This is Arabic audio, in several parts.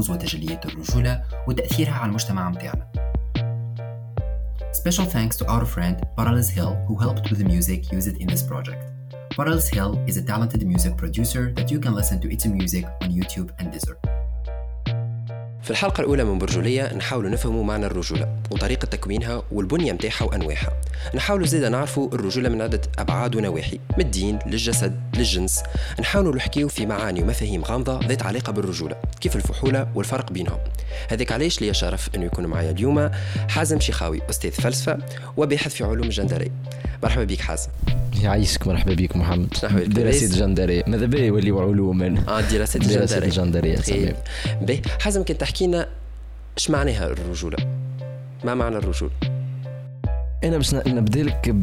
رموز وتجليات الرجولة وتأثيرها على المجتمع متاعنا Special thanks to our friend Parallels Hill who helped with the music used in this project. Parallels Hill is a talented music producer that you can listen to its music on YouTube and Deezer. في الحلقة الأولى من برجولية نحاول نفهموا معنى الرجولة وطريقة تكوينها والبنية متاعها وأنواعها. نحاول زيدا نعرفوا الرجولة من عدة أبعاد ونواحي من الدين للجسد للجنس. نحاول نحكيو في معاني ومفاهيم غامضة ذات علاقة بالرجولة كيف الفحولة والفرق بينهم. هذاك علاش لي شرف أنه يكون معايا اليوم حازم شيخاوي أستاذ فلسفة وباحث في علوم الجندرية. مرحبا بك حسن يعيشك مرحبا بك محمد. دراسة جندري. ماذا بيا يوليو علوم آه دراسة الجندرية دراسة الجندرية باهي حازم كان تحكي لنا اش معناها الرجولة؟ ما معنى الرجولة؟ أنا باش نبدا لك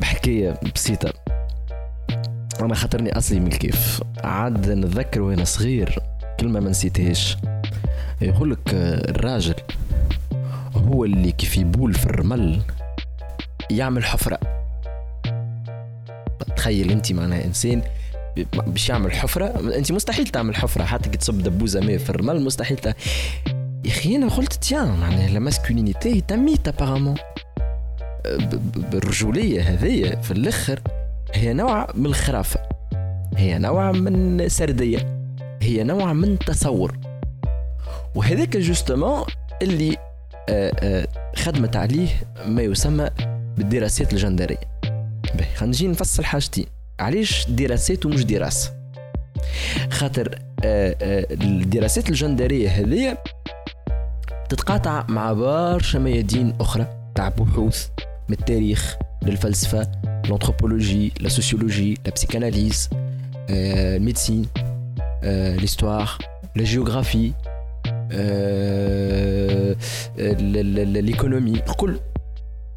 بحكاية بسيطة. أنا خاطرني أصلي من الكاف عاد نتذكر وأنا صغير كلمة ما نسيتهاش. يقول لك الراجل هو اللي كيف يبول في الرمل يعمل حفرة. تخيل انت معناها انسان باش يعمل حفرة انت مستحيل تعمل حفرة حتى كي تصب دبوزة ماء في الرمل مستحيل. يا أخي أنا قلت tiens معناها la masculinité تميت apparemment بالرجولية هذية في الأخر هي نوع من الخرافة هي نوع من سردية هي نوع من تصور وهذاك جوستومون اللي آه، آه، خدمت عليه ما يسمى بالدراسات الجندرية باهي خلينا نجي نفصل حاجتي. علاش دراسات ومش دراسة؟ خاطر آه، آه، الدراسات الجندرية هذه تتقاطع مع برشا ميادين أخرى. تاع بحوث من التاريخ للفلسفة l'anthropologie la sociologie la psychanalyse آه، ال médecine l'histoire la géographie l'économie الكل.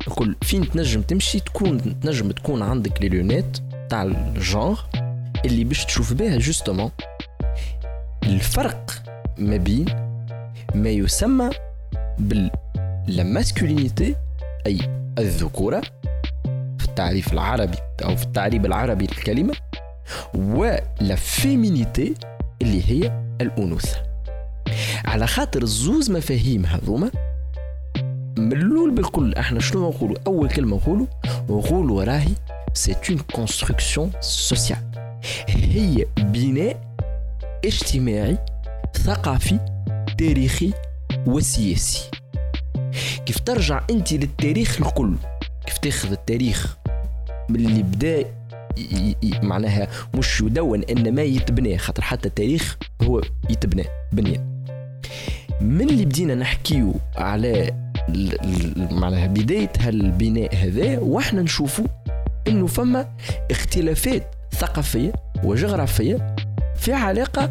الكل. فين تنجم تمشي تكون تنجم تكون عندك les lunettes تاع ال genre اللي باش تشوف بها justement الفرق ما بين ما يسمى بال la masculinité أي الذكورة في التعريف العربي أو في التعريب العربي للكلمة و la féminité اللي هي الأنوثة. على خاطر الزوز مفاهيم هذوما من الأول بالكل. إحنا شنو نقولوا؟ أول كلمة نقولوا نقولوا راهي c'est une construction sociale هي بناء اجتماعي ثقافي تاريخي وسياسي كيف ترجع أنت للتاريخ الكل؟ كيف تاخذ التاريخ من اللي بدأ معناها مش يدون انما يتبنى خاطر حتى التاريخ هو يتبنى بنية من اللي بدينا نحكيو على معناها بداية هالبناء هذا وإحنا نشوفوا إنه فما اختلافات ثقافية وجغرافية في علاقة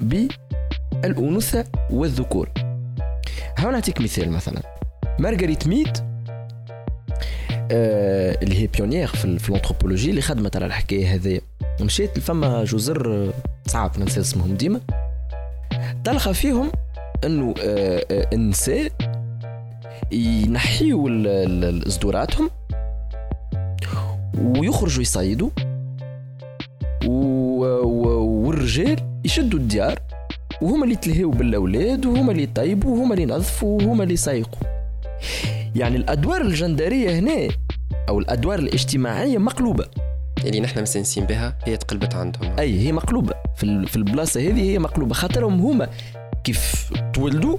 بالأنوثة والذكور. هاو نعطيك مثال مثلا. مارغريت ميد آه اللي هي بيونيير في, في الأنثروبولوجي اللي خدمت على الحكاية هذه. مشيت لفما جزر آه، صعب ننسى اسمهم ديما. تلقى فيهم إنه آه آه النساء ينحيوا صدوراتهم ويخرجوا يصيدوا والرجال يشدوا الديار وهما اللي يتلهيوا بالأولاد وهما اللي يطيبوا وهما اللي ينظفوا وهما اللي يسيقوا يعني الأدوار الجندرية هنا أو الأدوار الاجتماعية مقلوبة. اللي نحن مستانسين بها هي تقلبت عندهم. أي هي مقلوبة. في البلاصة هذه هي مقلوبة. خاطرهم هما كيف تولدوا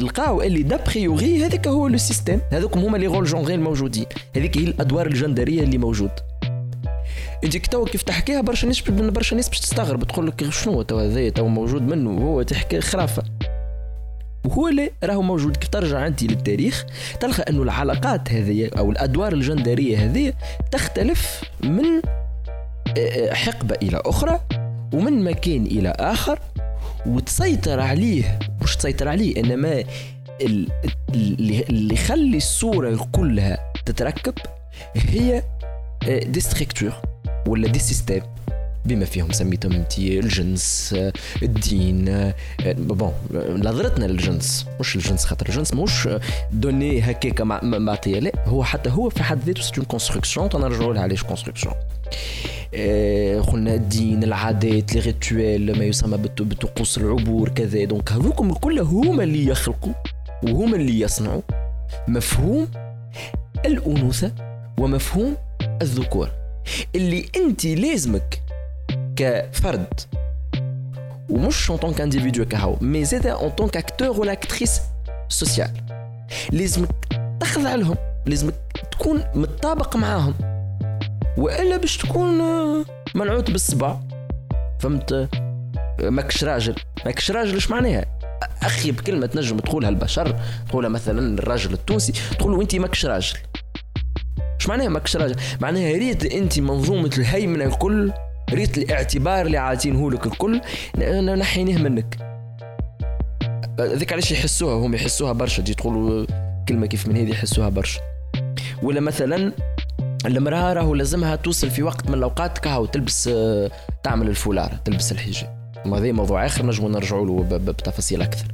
لقاو اللي d'apriori هذاك هو le système هذوك هما les rôles genrés الموجودين. هذيك هي الأدوار الجندرية اللي موجود. كي توا كيف تحكيها برشا ناس برشا ناس باش تستغرب. تقول لك شنو توا هذايا توا موجود منه. هو تحكي خرافة. وهو لا راهو موجود. كيف ترجع انت للتاريخ تلقى أنه العلاقات هذه أو الأدوار الجندرية هذه تختلف من آه، حقبة إلى أخرى ومن مكان إلى آخر وتسيطر عليه. مش تسيطر عليه؟ إنما ال- اللي يخلي الصورة كلها تتركب هي آه، des structures ولا des systèmes بما فيهم سميتهم انت الجنس الدين bon نظرتنا للجنس مش الجنس خاطر الجنس؟ مش donnée هكاك معطيه لا هو حتى هو في حد ذاته c'est une construction تنرجعوا لها علاش construction آه، قلنا الدين العادات les rituels ما يسمى بطقوس العبور كذا. donc هذوكم الكل هما اللي يخلقوا وهما اللي يصنعوا مفهوم الأنوثة ومفهوم الذكور. اللي انت لازمك كفرد ومش en tant qu'individu كهو mais زاد en tant qu'acteur ولا actrice sociale لازمك تخضع لهم لازمك تكون متطابق معاهم والا باش تكون منعوت بالصبع فهمت ماكش راجل ماكش راجل إيش معناها أخي بكلمه تنجم تقولها البشر تقولها مثلا الراجل التونسي تقول له انت ماكش راجل إيش معناها ماكش راجل معناها ريت انت منظومه الهيمنه الكل ريت الاعتبار اللي عاطينه لك الكل ن- نحينيه منك. ذيك علاش يحسوها هم يحسوها برشا تجي تقولوا كلمة كيف من هذه يحسوها برشا. ولا مثلا المرأة راهو لازمها توصل في وقت من الأوقات كهو تلبس آه، تعمل الفولار تلبس الحجاب. هذا موضوع آخر نجمو نرجعوا له بتفاصيل أكثر.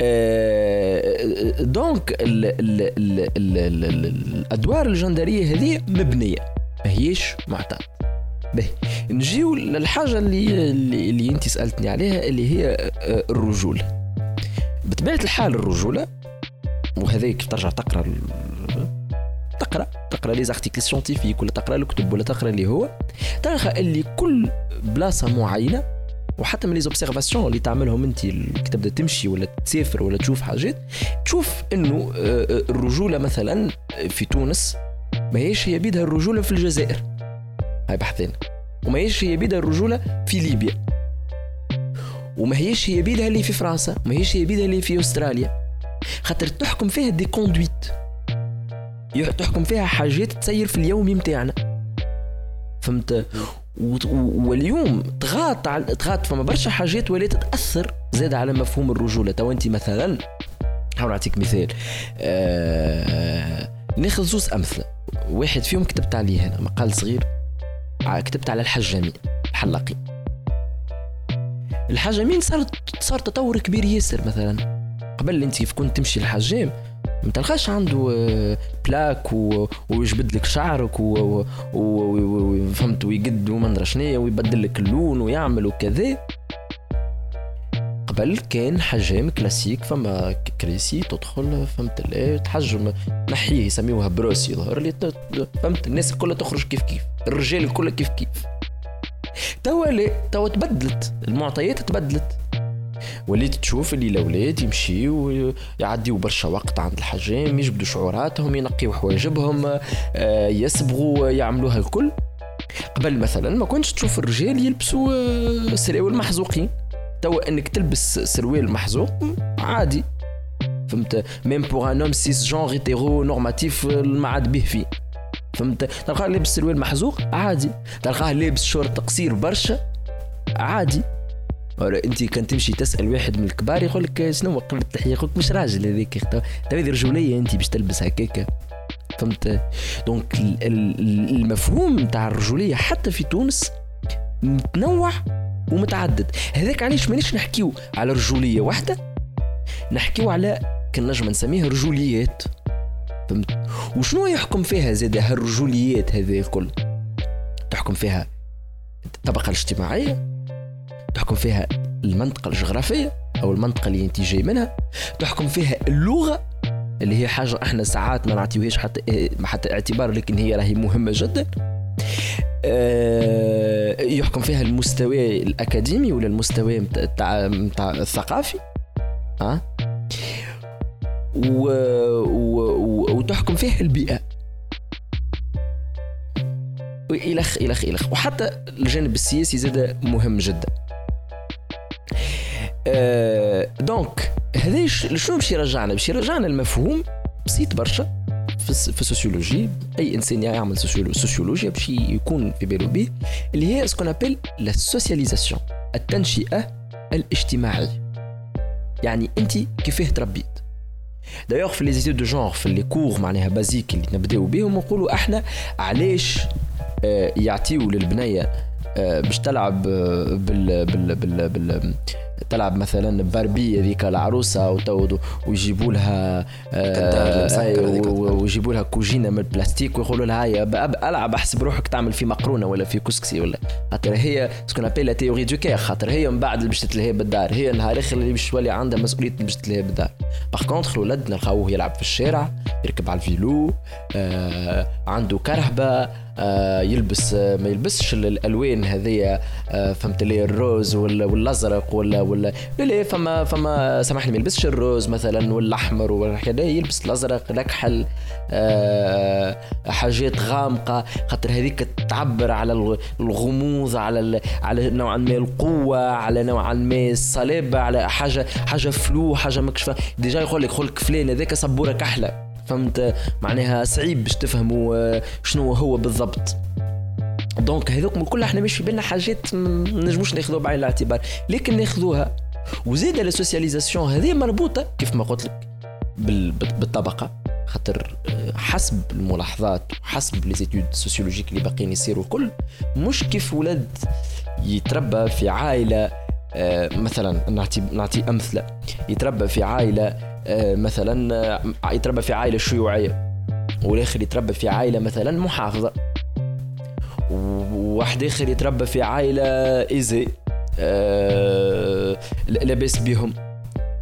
آه، donc ال ال ال ال ال ال الأدوار الجندرية هذه مبنية ما هيش به نجيو للحاجة اللي اللي, أنت سألتني عليها اللي هي آه، الرجولة. بطبيعة الحال الرجولة وهذا كيف ترجع تقرأ تقرا تقرأ les articles scientifiques ولا تقرأ الكتب ولا تقرأ اللي هو. تلقى اللي كل بلاصة معينة وحتى من les observations اللي تعملهم انت اللي تبدا تمشي ولا تسافر ولا تشوف حاجات تشوف إنه آه، آه، الرجولة مثلا في تونس ما هيش هي بيدها الرجولة في الجزائر. هاي بحثين. وما هيش هي بيدها الرجولة في ليبيا. وما هيش هي بيدها اللي في فرنسا ما هيش هي بيدها اللي في أستراليا. خاطر تحكم فيها des conduites. تحكم فيها حاجات تسير في اليومي متاعنا. فهمت؟ واليوم تغاط على تغاط فما برشا حاجات ولات تاثر زاد على مفهوم الرجولة. تو انت مثلا حاول نعطيك مثال. آه... ناخذ زوز أمثلة. واحد فيهم كتبت عليه هنا مقال صغير. كتبت على الحجامين الحلاقين الحجامين صار صار تطور كبير ياسر مثلا. قبل انت كنت تمشي للحجام ما تلقاش عنده آه، plaque و... ويجبد لك شعرك و... و... و... و... فهمت ويقد وما ندري شنيا ويبدل لك اللون ويعمل وكذا. قبل كان حجام كلاسيك فما كريسي تدخل فهمت تحجم نحيه يسميوها بروسي يظهر لي فهمت الناس الكل تخرج كيف كيف الرجال الكل كيف كيف. توا لا توا تبدلت المعطيات تبدلت. وليت تشوف اللي الأولاد يمشيو يعديوا برشا وقت عند الحجام يجبدوا شعوراتهم ينقيوا حواجبهم آه، يصبغوا يعملوها الكل. قبل مثلا ما كنتش تشوف الرجال يلبسوا آه، سراول محزوقين توا إنك تلبس سروال محزوق عادي. فهمت؟ même pour un homme cisgenre hétéronormatif ما عاد به فيه. فهمت؟ تلقاه لابس سروال محزوق عادي. تلقاه لابس شورت قصير برشا عادي. أنت كان تمشي تسأل واحد من الكبار يقول لك شنو يقول لك مش راجل تو هذه رجولية أنت باش تلبس هكاك فهمت؟ donc ال- ال- المفهوم نتاع الرجولية حتى في تونس متنوع. ومتعدد. هذاك علاش مانيش نحكيو على رجولية واحدة؟ نحكيو على كان نجم نسميها رجوليات. فهمت؟ وشنو يحكم فيها زاد هالرجوليات هذه الكل؟ تحكم فيها الطبقة الاجتماعية؟ تحكم فيها المنطقة الجغرافية أو المنطقة اللي أنت جاي منها؟ تحكم فيها اللغة اللي هي حاجة إحنا ساعات ما نعطيوهاش حتى إيه، حتى اعتبار لكن هي راهي مهمة جدا. يحكم فيها المستوى الأكاديمي ولا المستوى متاع متاع الثقافي. ها؟ و... و... وتحكم فيها البيئة. إلخ إلخ إلخ وحتى الجانب السياسي زاد مهم جدا. آه، donc هذا شنو باش يرجعنا؟ باش يرجعنا المفهوم بسيط برشا. في الس- في ال sociologie أي إنسان يعمل سوسيولو- سوسيولوجيا باش يكون في باله به اللي هي ce qu'on appelle la socialisation التنشئة الاجتماعية. يعني أنت كيفاه تربيت. دايوغ في les études de genre في les cours معناها basiques اللي نبداو بهم نقولوا إحنا علاش آه، يعطيو للبنيه آه، باش تلعب آه، بال بال, بال تلعب مثلا باربي هذيك العروسة وتو- ويجيبوا لها و- ويجيبوا لها كوجينة من البلاستيك ويقولوا لها هيا ألعب أحسب روحك تعمل في مقرونة ولا في كسكسي ولا. خاطر هي ce qu'on appelle la théorie du care خاطر هي من بعد اللي باش تتلهي بالدار. هي نهار آخر اللي باش تولي عندها مسؤولية باش تتلهي بالدار. par contre الولد نلقاوه يلعب في الشارع يركب على ال vélo آه عنده كرهبة آه يلبس آه ما يلبسش ال- الألوان هذيا آه فهمت لي ال rose والأزرق ولا ولا لا لا فما فما سامحني ما يلبسش ال rose مثلا والأحمر وكذا يلبس الأزرق الاكحل آه حاجات غامقة خاطر هذيك تعبر على الغ- الغموض على على نوعا ما القوة على نوعا ما الصلابه على حاجة حاجة floue حاجة مكشفه déjà يقول لك يقول لك فلان هذاك صبوره كحله فهمت؟ معناها صعيب باش تفهموا آه، شنو هو بالضبط. donc هذوك كل إحنا مش في بالنا حاجات ما نجموش ناخذوها بعين الاعتبار. لكن ناخذوها. وزيد ال socialisation هذه مربوطة كيف ما قلت لك بال- بال- بالطبقة. خاطر آه، حسب الملاحظات وحسب les études sociologiques اللي باقيين يصيروا الكل مش كيف ولد يتربى في عائلة آه، مثلا نعطي نعطي أمثلة. يتربى في عائلة آه، مثلا يتربى في عائلة شيوعية والآخر يتربى في عائلة مثلا محافظة. وواحد آخر يتربى في عائلة ايزي آه لاباس بهم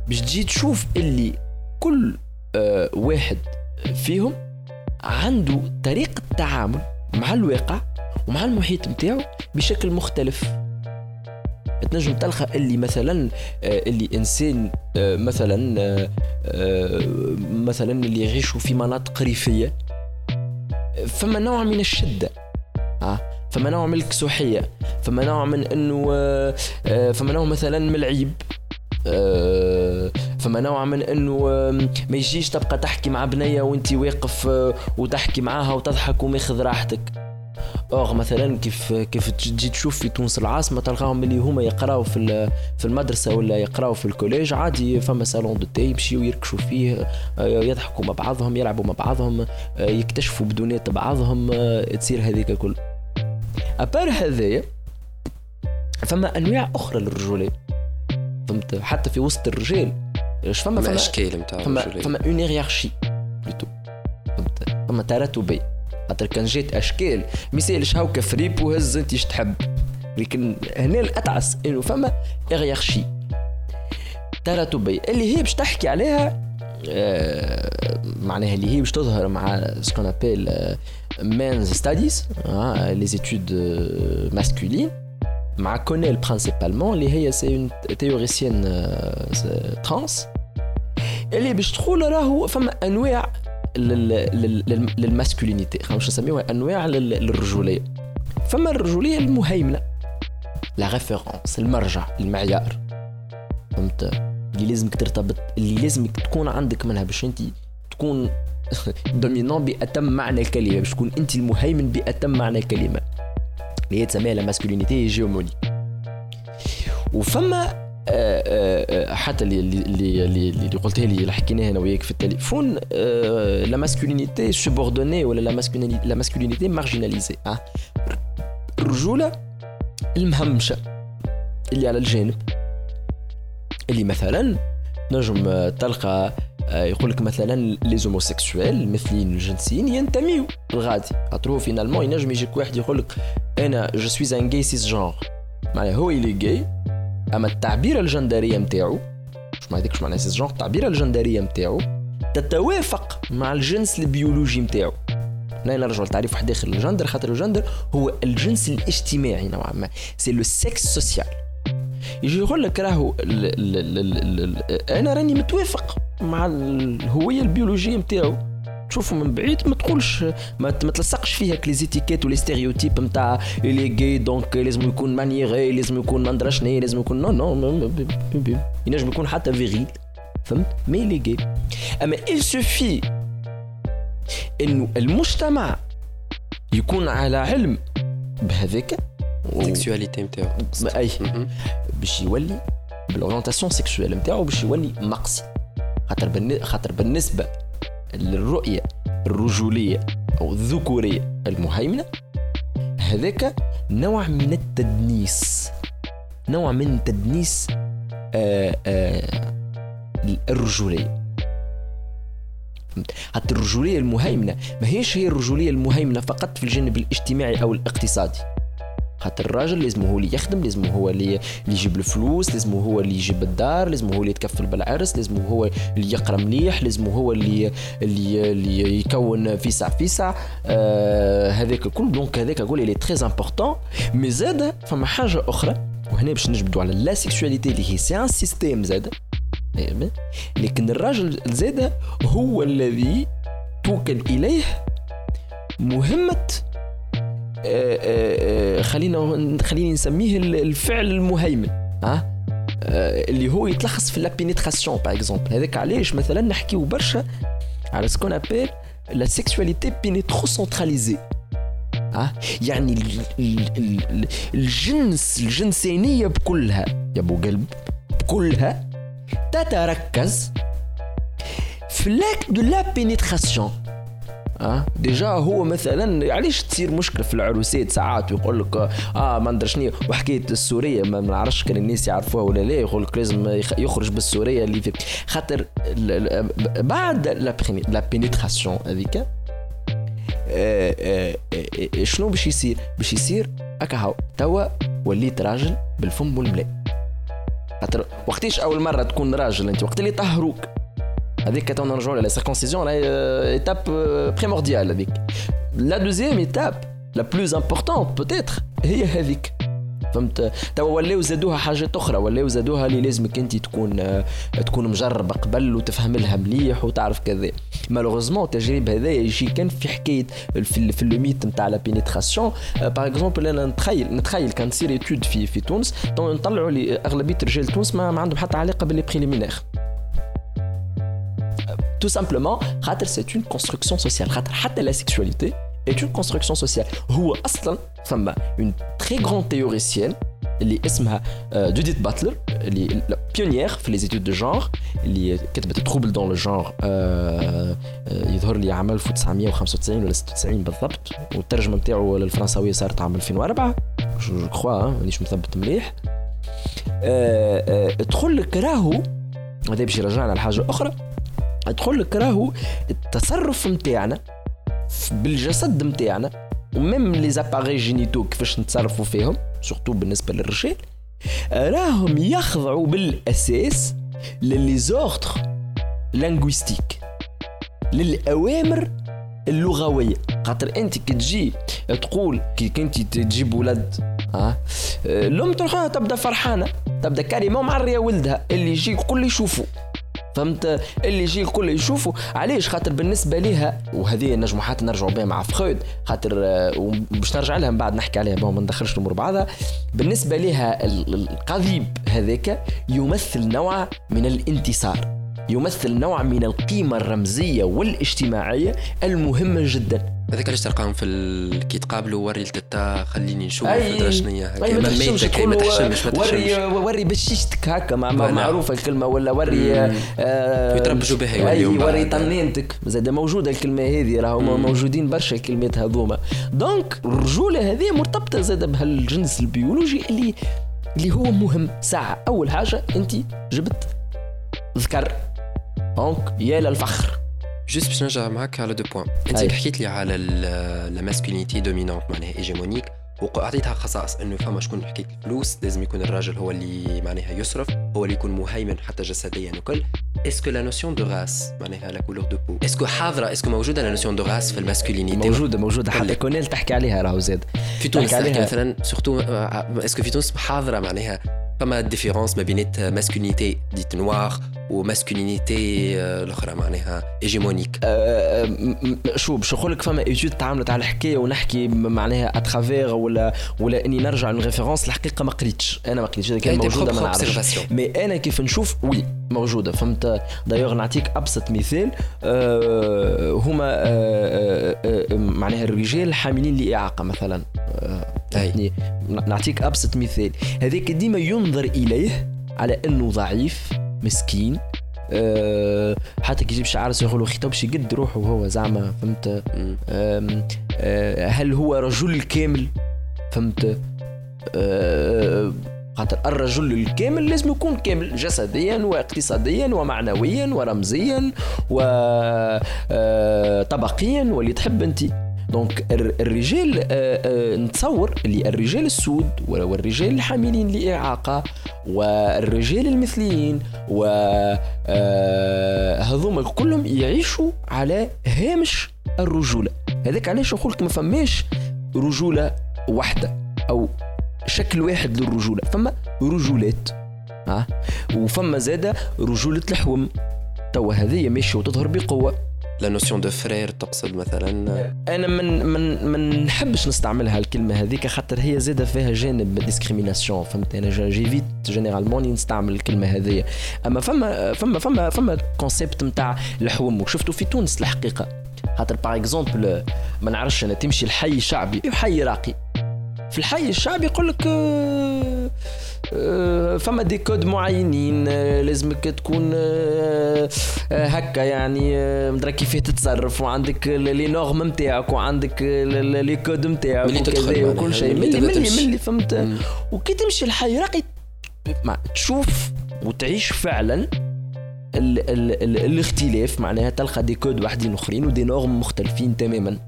باش تجي تشوف اللي كل آه واحد فيهم عنده طريقة تعامل مع الواقع ومع المحيط متاعو بشكل مختلف. تنجم تلقى اللي مثلا آه، اللي إنسان آه، مثلا آه، مثلا اللي يعيشوا في مناطق ريفية فما نوع من الشدة. ها؟ فما نوع من الكسوحيه فما نوع من إنه آه، آه، فما نوع مثلا من العيب آه، فما نوع من إنه ما يجيش تبقى تحكي مع بنية وانت واقف وتحكي معاها وتضحك وماخذ راحتك. اوغ مثلا كيف كيف تجي تشوف في تونس العاصمه تلقاهم اللي هما يقراو في في المدرسة ولا يقراو في ال collège عادي فما salon de thé يمشيو يركشوا فيه يضحكوا مع بعضهم يلعبوا مع بعضهم يكتشفوا بدونات بعضهم تصير هذيك كل à part هذايا فما انواع أخرى للرجولات فهمت حتى في وسط الرجال إيش فما ما فما اشكال نتاع فما. فما une hiérarchie plutôt فهمت فما تراتبي خاطر كان جات أشكال. ما يسالش هاوكا fripe وهز انت إيش تحب. لكن هنا الأتعس إنه فما hiérarchie تراتبي اللي هي باش تحكي عليها آه، معناها اللي هي باش تظهر مع ce qu'on appelle men's studies les études masculines مع Connell principalement اللي هي c'est une théoricienne trans اللي باش تقول راهو فما أنواع لل- لل- لل- لل masculinité خلينا باش نسميوها؟ أنواع لل- للرجولية. فما الرجولية المهيمنة. la référence المرجع المعيار فهمت؟ اللي لازمك ترتبط اللي لازمك تكون عندك منها باش أنت تكون dominant بأتم معنى الكلمة باش تكون أنت المهيمن بأتم معنى الكلمة. اللي هي تسميها la masculinité hégémonique وفما حتى اللي اللي اللي, اللي, اللي قلتها لي اللي حكيناها أنا وياك في التليفون آه، la masculinité subordonnée ولا la masculinité marginalisée الرجوله المهمشة اللي على الجانب. اللي مثلا نجم آه، تلقى آه، يقول لك مثلا les homosexuels المثليين الجنسيين ينتميو. الغادي. خاطر finalement ينجم يجيك واحد يقول لك أنا je suis un gay cisgenre معناها هو اللي جاي أما التعبيره الجندريه نتاعو مش ما هذيك معناها cisgenre التعبيره الجندريه نتاعو تتوافق مع الجنس البيولوجي نتاعو هنا نرجعوا لتعريف واحد آخر للجندر خاطر الجندر هو الجنس الاجتماعي نوعا ما c'est le sexe social يجي يقول لك راهو أنا راني متوافق مع الهوية البيولوجية نتاعو تشوفه من بعيد ما تقولش ما, تلصقش فيها ك les étiquettes و les stéréotypes نتاع les gays donc لازم يكون maniéré لازم يكون ما ندرى شنو لازم يكون non non ينجم يكون حتى viril فهمت؟ mais les gays أما il suffit إنه المجتمع يكون على علم بهذاك sexualité نتاعو أي. باش يولي ب l'orientation sexuelle نتاعو باش يولي مقسي خاطر خاطر بالنسبة للرؤية الرجولية أو الذكورية المهيمنة هذاك نوع من التدنيس. نوع من تدنيس آه آه الرجولية. فهمت؟ حتى الرجولية المهيمنة ما هيش هي الرجولية المهيمنة فقط في الجانب الاجتماعي أو الاقتصادي. خاطر الراجل لازم هو اللي يخدم لازم هو اللي يجيب الفلوس لازم هو اللي يجيب الدار لازم هو اللي يتكفل بالعرس لازم هو اللي يقرأ مليح لازم هو اللي اللي, اللي يكون فيسع فيسع. آه هذاك كل donc هذاك أقول لي très important mais زاد فما حاجة أخرى وهنا باش نجبدوا على la sexualité اللي هي c'est un système زاد؟ لكن الراجل زاد هو الذي توكل إليه مهمة خلينا خليني نسميه ال- الفعل المهيمن ها؟ آه، اللي هو يتلخص في la pénétration par exemple هذاك علاش مثلا نحكيو برشا على ce qu'on appelle la sexualité pénétro-centralisée ها؟ يعني ال- ال- ال- ال- الجنس الجنسانيه بكلها يا أبو قلب بكلها تتركز في l'acte de la pénétration آه déjà هو مثلا علاش تصير مشكله في العروسات ساعات؟ ويقول لك آه ما ندري شنو وحكاية السورية ما نعرفش كان الناس يعرفوها ولا لا. يقول لك لازم يخ- يخرج بالسورية اللي في خاطر بعد la pénétration هذيك آه، آه، آه، شنو باش يصير؟ باش يصير هكا هاو توا وليت راجل بالفم والملاء. خاطر وقتاش أول مرة تكون راجل أنت؟ وقت اللي طهروك. هذيك تو نرجعوا la circoncision étape primordiale هذيك la deuxième étape la plus importante peut-être هي هذيك فهمت توا ولاو زادوها حاجات أخرى ولاو زادوها اللي لازمك انت تكون آه، تكون مجرب قبل وتفهم لها مليح وتعرف كذا malheureusement التجريب هذا يجي كان في حكايه في ال- في ال limite نتاع la pénétration par exemple أنا نتخيل نتخيل كان تصير étude في في تونس تو نطلعوا لي اغلبيه رجال تونس ما, ما عندهم حتى علاقه ب les préliminaires tout simplement خاطر c'est une construction sociale. خاطر حتى la sexualité est une construction sociale. هو أصلا ثم une très grande théoricienne اللي اسمها آه، جوديث باتلر اللي pionnière في les études de genre اللي كتبت Trouble dans le genre يظهر لي عام 1995 ولا 96 بالضبط. والترجمة نتاعو للفرنساويه صارت عام 2004 je crois مانيش مثبت مليح. آه، آه، تقول لك راهو. هذا باش يرجعنا لحاجة أخرى. تقول لك راهو التصرف نتاعنا بالجسد نتاعنا و même les appareils génitaux كيفاش نتصرفوا فيهم surtout بالنسبة للرجال راهم يخضعوا بالأساس ل les ordres linguistiques للأوامر اللغوية. خاطر أنت كي تجي تقول كي كنت تجيب ولد ها الأم تروح تبدأ فرحانة تبدأ كريمة معريه ولدها اللي يجي الكل يشوفوا فهمت؟ اللي يجي الكل يشوفوا علاش؟ خاطر بالنسبة لها وهذه نجموا حتى نرجعوا بها مع فرويد خاطر آه، وباش نرجع لها من بعد نحكي عليها ما ندخلش الأمور بعضها. بالنسبة ال- القضيب هذاك يمثل نوع من الانتصار. يمثل نوع من القيمة الرمزية والاجتماعية المهمة جدا. هذاك علاش تلقاهم في ال... كي تقابلوا وري التتا خليني نشوف أي- تدرى شنو هي. ما تحشمش ما تحشمش وري وري بشيشتك هكا مع. معروفة الكلمة ولا وري آه ويتربجوا بها أي وري. طنينتك. زاد موجودة الكلمة هذه راهو موجودين برشا الكلمات هذوما. donc الرجولة هذه مرتبطة زاد بهالجنس البيولوجي اللي اللي هو مهم. ساعة أول حاجة انت جبت ذكر. donc يا للفخر juste باش نرجع معك على deux points انت حكيت لي على la masculinité dominante معناها hégémonique وعطيتها خصائص انه فما شكون حكيت الفلوس لازم يكون الراجل هو اللي معناها يصرف هو اللي يكون مهيمن حتى جسديا وكل est-ce que la notion de race معناها la couleur de peau est-ce que حاضره est-ce que موجوده la notion de race في ال masculinité موجوده موجوده حتى. Connell تحكي عليها راهو زاد في تونس تحكي. مثلا surtout est-ce que في تونس حاضره معناها فما différence ما بينات masculinité dite noire و masculinité الاخرى معناها م- شو باش نقول لك فما études تعاملت على الحكاية ونحكي معناها à travers ولا ولا إني نرجع لل référence الحقيقة ما قريتش. أنا ما قريتش كان موجودة ما نعرفش. mais أنا كيف نشوف؟ oui موجودة. فهمت؟ دايوغ نعطيك أبسط مثال. آه هما آه آه معناها الرجال حاملين لإعاقة مثلا. فهمتني؟ نعطيك أبسط مثال. هذاك ديما ينظر إليه على أنه ضعيف مسكين أه حتى كي يجيب شعار يقولوا خطاب باش يقد روحه وهو زعما فهمت؟ أه هل هو رجل كامل فهمت؟ أه خاطر الرجل الكامل لازم يكون كامل جسديا واقتصاديا ومعنويا ورمزيا وطبقيا واللي تحب انت. دونك الر- الرجال آه، آه، نتصور اللي الرجال السود والرجال الحاملين لإعاقة والرجال المثليين و آه، هذوما كلهم يعيشوا على هامش الرجولة. هذاك علاش نقول لك ما فماش رجولة واحدة أو شكل واحد للرجولة فما رجولات ها وفما زادة رجولة الحوم توا هذه ماشية وتظهر بقوة. la notion de frère تقصد مثلا؟ أنا من من من نحبش نستعملها الكلمة هذيك خاطر هي زادة فيها جانب discrimination فهمت أنا j'évite généralement نستعمل الكلمة هذية أما فما فما فما فما concept نتاع الحوم وشفتوا في تونس الحقيقة. خاطر par exemple ما نعرفش أنا تمشي الحي شعبي وحي راقي. في الحي الشعبي يقول لك آه، فما des codes معينين آه، لازمك تكون آه، آه، هكا يعني آه، مدري كيفاه تتصرف وعندك les normes نتاعك وعندك les codes نتاعك وكذا وكل شيء. ملي ملي ملي فهمت. وكي تمشي الحي راقي ما تشوف وتعيش فعلا ال ال ال الاختلاف معناها تلقى des codes واحدين أخرين و des normes مختلفين تماما.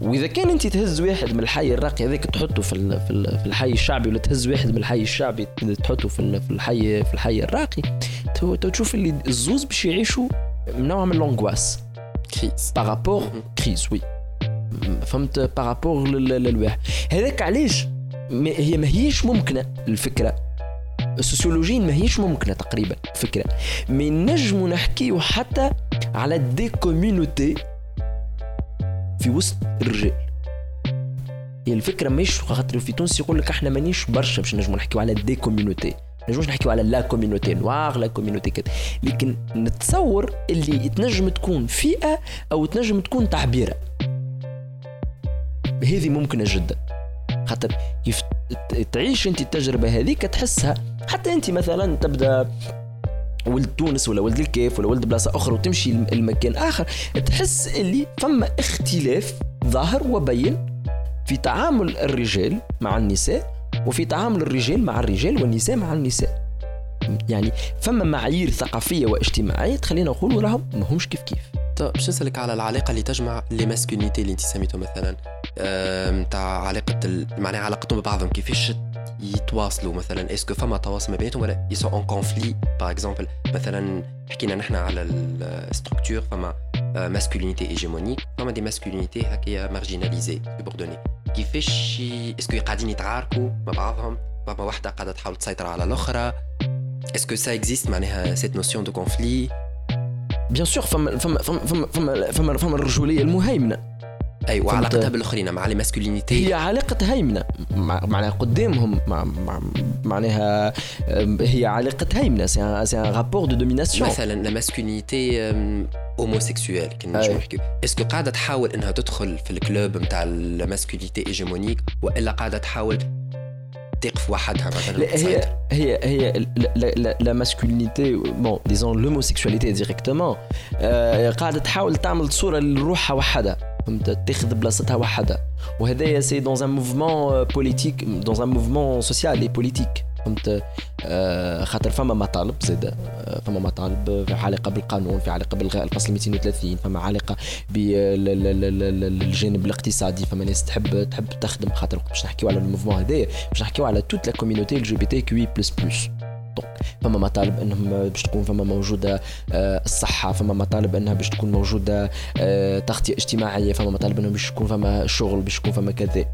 وإذا كان أنت تهز واحد من الحي الراقي هذاك تحطه في في ال- في الحي الشعبي ولا تهز واحد من الحي الشعبي تحطه في في الحي في الحي الراقي تو تشوف اللي الزوز باش يعيشوا نوع من l'angoisse crise par rapport crise oui فهمت؟ par rapport للواحد هذاك علاش ما هي ماهيش ممكنة الفكرة. السوسيولوجيين ماهيش ممكنة تقريبا الفكرة. mais نجموا نحكيو حتى على des communautés في وسط الرجال. هي الفكرة مش خاطر في تونس يقول لك إحنا مانيش برشا باش نجموا نحكيو على des communautés. نجموش نحكيو على la communauté noire la communauté كذا. لكن نتصور اللي تنجم تكون فئة أو تنجم تكون تعبيرة. هذه ممكنة جدا. خاطر كيف ت- تعيش أنت التجربة هذيك تحسها. حتى أنت مثلا تبدأ ولد تونس ولا ولد الكيف ولا ولد بلاصة أخرى وتمشي المكان آخر تحس اللي فما اختلاف ظاهر وبين في تعامل الرجال مع النساء وفي تعامل الرجال مع الرجال والنساء مع النساء يعني فما معايير ثقافية واجتماعية تخلينا نقول راهم ما همش كيف كيف طيب باش نسألك على العلاقة اللي تجمع les masculinités اللي انت سميته مثلا آم، تاع علاقة. معناها علاقتهم ببعضهم كيفاش يتواصلوا مثلا. est-ce que فما تواصل ما بيناتهم ولا est-ce que un conflit par exemple مثلا حكينا نحن على ال structure فما masculinité hégémonique فما des masculinités هكايا marginalisées subordonnées كيفاش est-ce que قاعدين يتعاركوا مع بعضهم؟ فما واحدة قاعدة تحاول تسيطر على الأخرى. est-ce que ça existe معناها cette notion de conflit bien sûr فما فما فما, فما, فما الرجولية المهيمنة. اي فهمت. وعلاقتها بالأخرين مع لي ماسكولينيتي هي علاقة هيمنة مع- معناها قدامهم مع مع معناها هي علاقة هيمنة c'est c'est un rapport de domination مثلا la masculinité homosexuelle كي نجم. نحكيو est-ce que قاعدة تحاول إنها تدخل في ال club نتاع ال masculinité hégémonique وإلا قاعدة تحاول تقف وحدها مثلا؟ هي هي هي la masculinité bon disons l'homosexualité directement قاعدة تحاول تعمل صورة لروحها وحدها تاخذ بلاصتها وحدها وهذايا c'est dans un mouvement politique dans un mouvement social et politique فهمت آه، خاطر فما مطالب زاد آه، فما مطالب في علاقة بالقانون في علاقة بالغاء الفصل 230 فما علاقة بالجانب الاقتصادي. فما ناس تحب تحب تخدم خاطر باش نحكيو على ال mouvement هذايا باش نحكيو على toute la community LGBTQ plus plus donc فما مطالب إنهم باش تكون فما موجودة آه، الصحة فما مطالب إنها باش تكون موجودة آه، تغطية اجتماعية فما مطالب انه باش يكون فما شغل باش يكون فما كذا.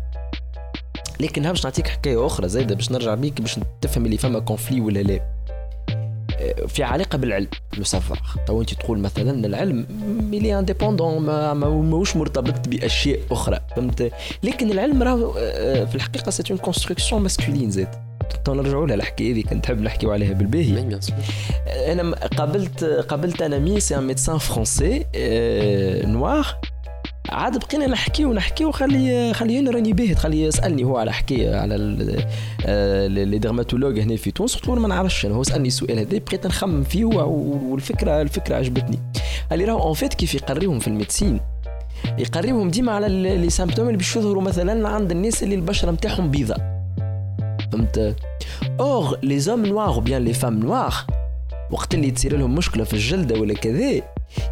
لكن باش نعطيك حكاية أخرى زايدة باش نرجع بيك باش تفهم اللي فما conflit ولا لا. آه، في علاقة بالعلم le savoir تو أنت تقول مثلا العلم mais l'indépendant ما ما- ماهوش مرتبط بأشياء أخرى فهمت؟ لكن العلم راهو في الحقيقة c'est une construction masculine زاد تو نرجعوا لها الحكاية هذيك نحب نحكيو عليها بالباهي. أنا قابلت قابلت أنا mais c'est un médecin français noir. عاد بقينا نحكيو نحكيو خلي خليني راني باهت خلي يسألني هو على حكايه على آه، les dermatologues هنا في تونس قلت له ما نعرفش أنا هو سألني السؤال هذا بقيت نخمم فيه والفكرة الفكرة عجبتني. قال لي راهو en fait كيف يقريهم في ال médecine يقريهم ديما على les symptômes اللي باش يظهروا مثلا عند الناس اللي البشرة نتاعهم بيضاء. فهمت or les hommes noirs ou bien les femmes noires وقت اللي تصير لهم مشكلة في الجلدة ولا كذا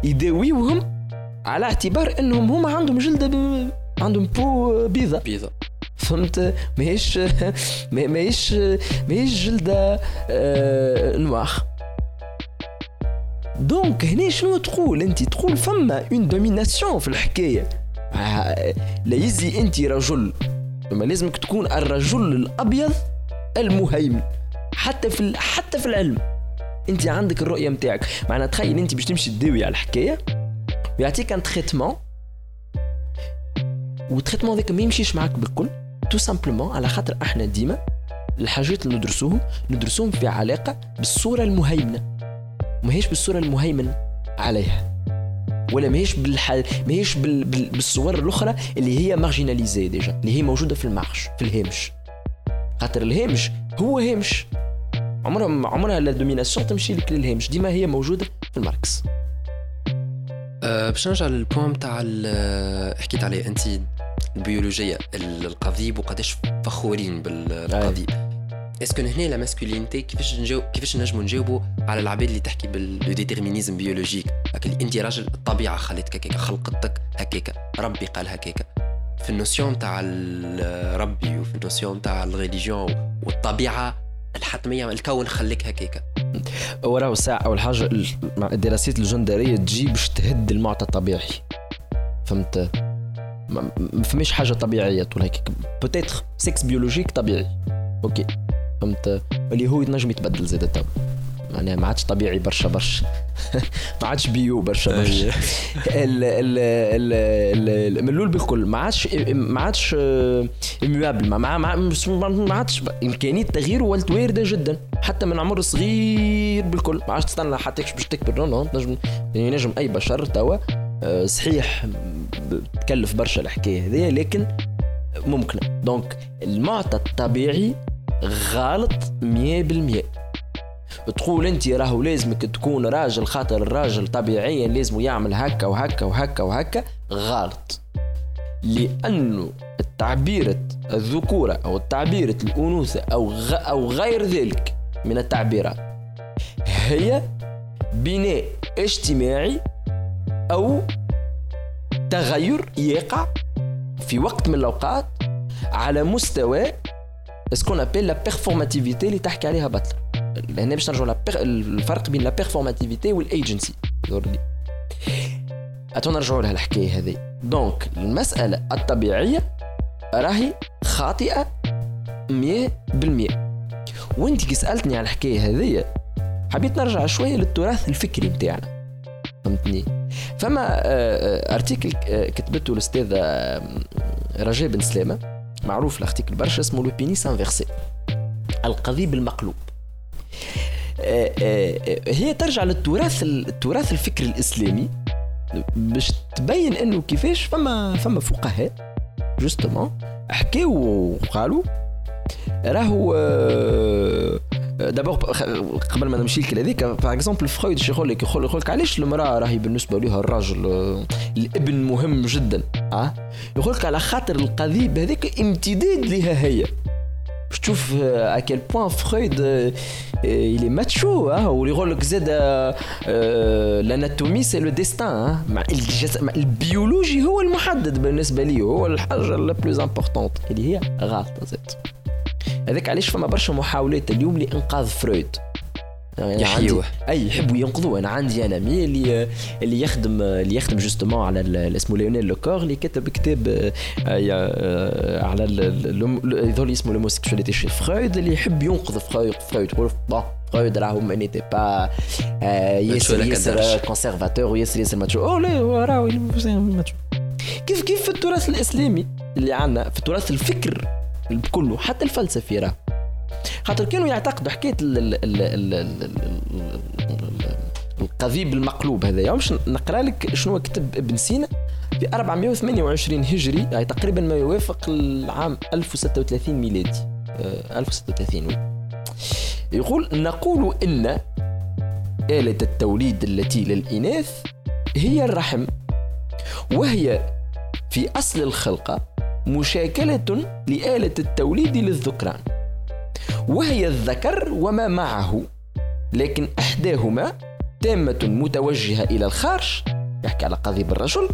يداويوهم على اعتبار إنهم هما عندهم جلدة ب... عندهم peau بيضة. بيضة. فهمت؟ ماهيش ما- ماهيش ماهيش جلدة آه noire donc هنا شنو تقول؟ أنت تقول فما une domination في الحكاية. آه، لا يزي أنت رجل. ما لازمك تكون الرجل الأبيض المهيمن حتى في حتى في العلم انت عندك الرؤية نتاعك معناها تخيل انت باش تمشي تداوي على الحكاية ويعطيك un traitement وال traitement ذاك ما يمشيش معك بالكل. تو simplement على خاطر إحنا ديما الحاجات اللي ندرسوهم ندرسوهم في علاقة بالصورة المهيمنة. ماهيش بالصورة المهيمن عليها. ولا ماهيش بالح... ماهيش بال... بال... بالصور الأخرى اللي هي marginalisées déjà اللي هي موجودة في ال marge في الهامش. خاطر الهامش هو هامش. عمرها عمرها la domination تمشي لك للهامش. ديما هي موجودة في ال marge. أه باش نرجع لل point تاع ال- حكيت عليه انت ال biologie ال- القضيب وقداش فخورين بالقضيب. est-ce que هنا la masculinité كيفاش نجاوب كيفاش نجموا نجاوبوا على العباد اللي تحكي بال déterminisme biologique انت راجل الطبيعة خلتك هكاك خلقتك هكاك ربي قال هكاك في ال notion تاع ربي وفي ال notion تاع ال religion والطبيعة الحتمية الكون خليك هكاك وراه ساعة أول حاجة الدراسات الجندرية تجي باش تهد المعطى الطبيعي. فهمت؟ ما ما فماش حاجة طبيعية طول هيك peut-être sexe biologique طبيعي. أوكي. فهمت؟ اللي هو ينجم يتبدل زاد تو معناها ما عادش طبيعي برشا برشا. ما عادش بيو برشا برشا. ال ال ال ال من الأول بالكل ما عادش ما عادش اميابل ما ما عادش إمكانية تغييره ولت وارده جدا. حتى من عمر صغير بالكل. ما عادش تستنى حتى باش تكبر. نو نو تنجم ينجم أي بشر توا آه، صحيح تكلف برشا الحكاية هذه لكن ممكنة. دونك المعطى الطبيعي غلط 100% تقول انت راهو لازمك تكون راجل خاطر الراجل طبيعيا لازم يعمل هكا وهكا وهكا وهكا غلط. لأنه التعبيرة الذكورة أو تعبيرة الأنوثة أو غ أو غير ذلك من التعبيرات هي بناء اجتماعي أو تغير يقع في وقت من الأوقات على مستوى ce qu'on appelle la performativité اللي تحكي عليها باتلر هنا باش نرجعوا الفرق بين la performativité وال agency أتو نرجعوا لها الحكاية هذه. donc المسألة الطبيعية راهي خاطئة 100% وانت كي سألتني على الحكاية هذه حبيت نرجع شوية للتراث الفكري بتاعنا فهمتني؟ فما آه، آه، article آه، كتبته الاستاذه آه، رجاء بن سلامة. معروف ال article برشا اسمه le pénis inversé القضيب المقلوب. آه، آه، آه، هي ترجع للتراث التراث الفكري الإسلامي باش تبين إنه كيفاش فما فما فقهاء justement حكاو وقالوا راهو آه، d'abord قبل ما نمشي لك هذيك par exemple فرويد شو يقول لك يقول لك علاش المرأة راهي بالنسبة لها الراجل آه، الابن مهم جدا آه؟ يقول لك على خاطر القضيب هذيك امتداد لها هي. باش تشوف à quel point فرويد il est macho ها واللي يقول لك زاد l'anatomie c'est le destin مع الجس... مع ال biologie هو المحدد بالنسبة لي هو الحاجة la plus importante اللي هي غلطه زاد هذاك علاش فما برشا محاولات اليوم لانقاذ فرويد يعني يحيوه. عندي- أي يحبوا ينقذوه أنا عندي un ami اللي اللي يخدم اللي يخدم justement على اسمه ليونيل لوكور اللي كتب كتاب آه، آه، على يظل اسمه l'homosexualité chez فرويد اللي يحب ينقذ فرويد فرويد يقول bon فرويد راهو ما نيتي با آه، ياسر ياسر. conservateur وياسر ياسر macho أو لا هو راهو macho كيف كيف في التراث الإسلامي اللي عندنا في التراث الفكر كله حتى الفلسفي راه خاطر كانوا يعتقدوا حكاية ال- ال- ال- ال- ال- ال- ال- القضيب المقلوب هذا. مش نقرأ لك شنو كتب ابن سينا؟ في 428 هجري يعني تقريبا ما يوافق العام 1036 ميلادي. آه، 1036 وي. يقول نقول إن آلة التوليد التي للإناث هي الرحم وهي في أصل الخلقة مشاكلة لآلة التوليد للذكران. وهي الذكر وما معه. لكن إحداهما تامة متوجهة إلى الخارج يحكي على قضيب الرجل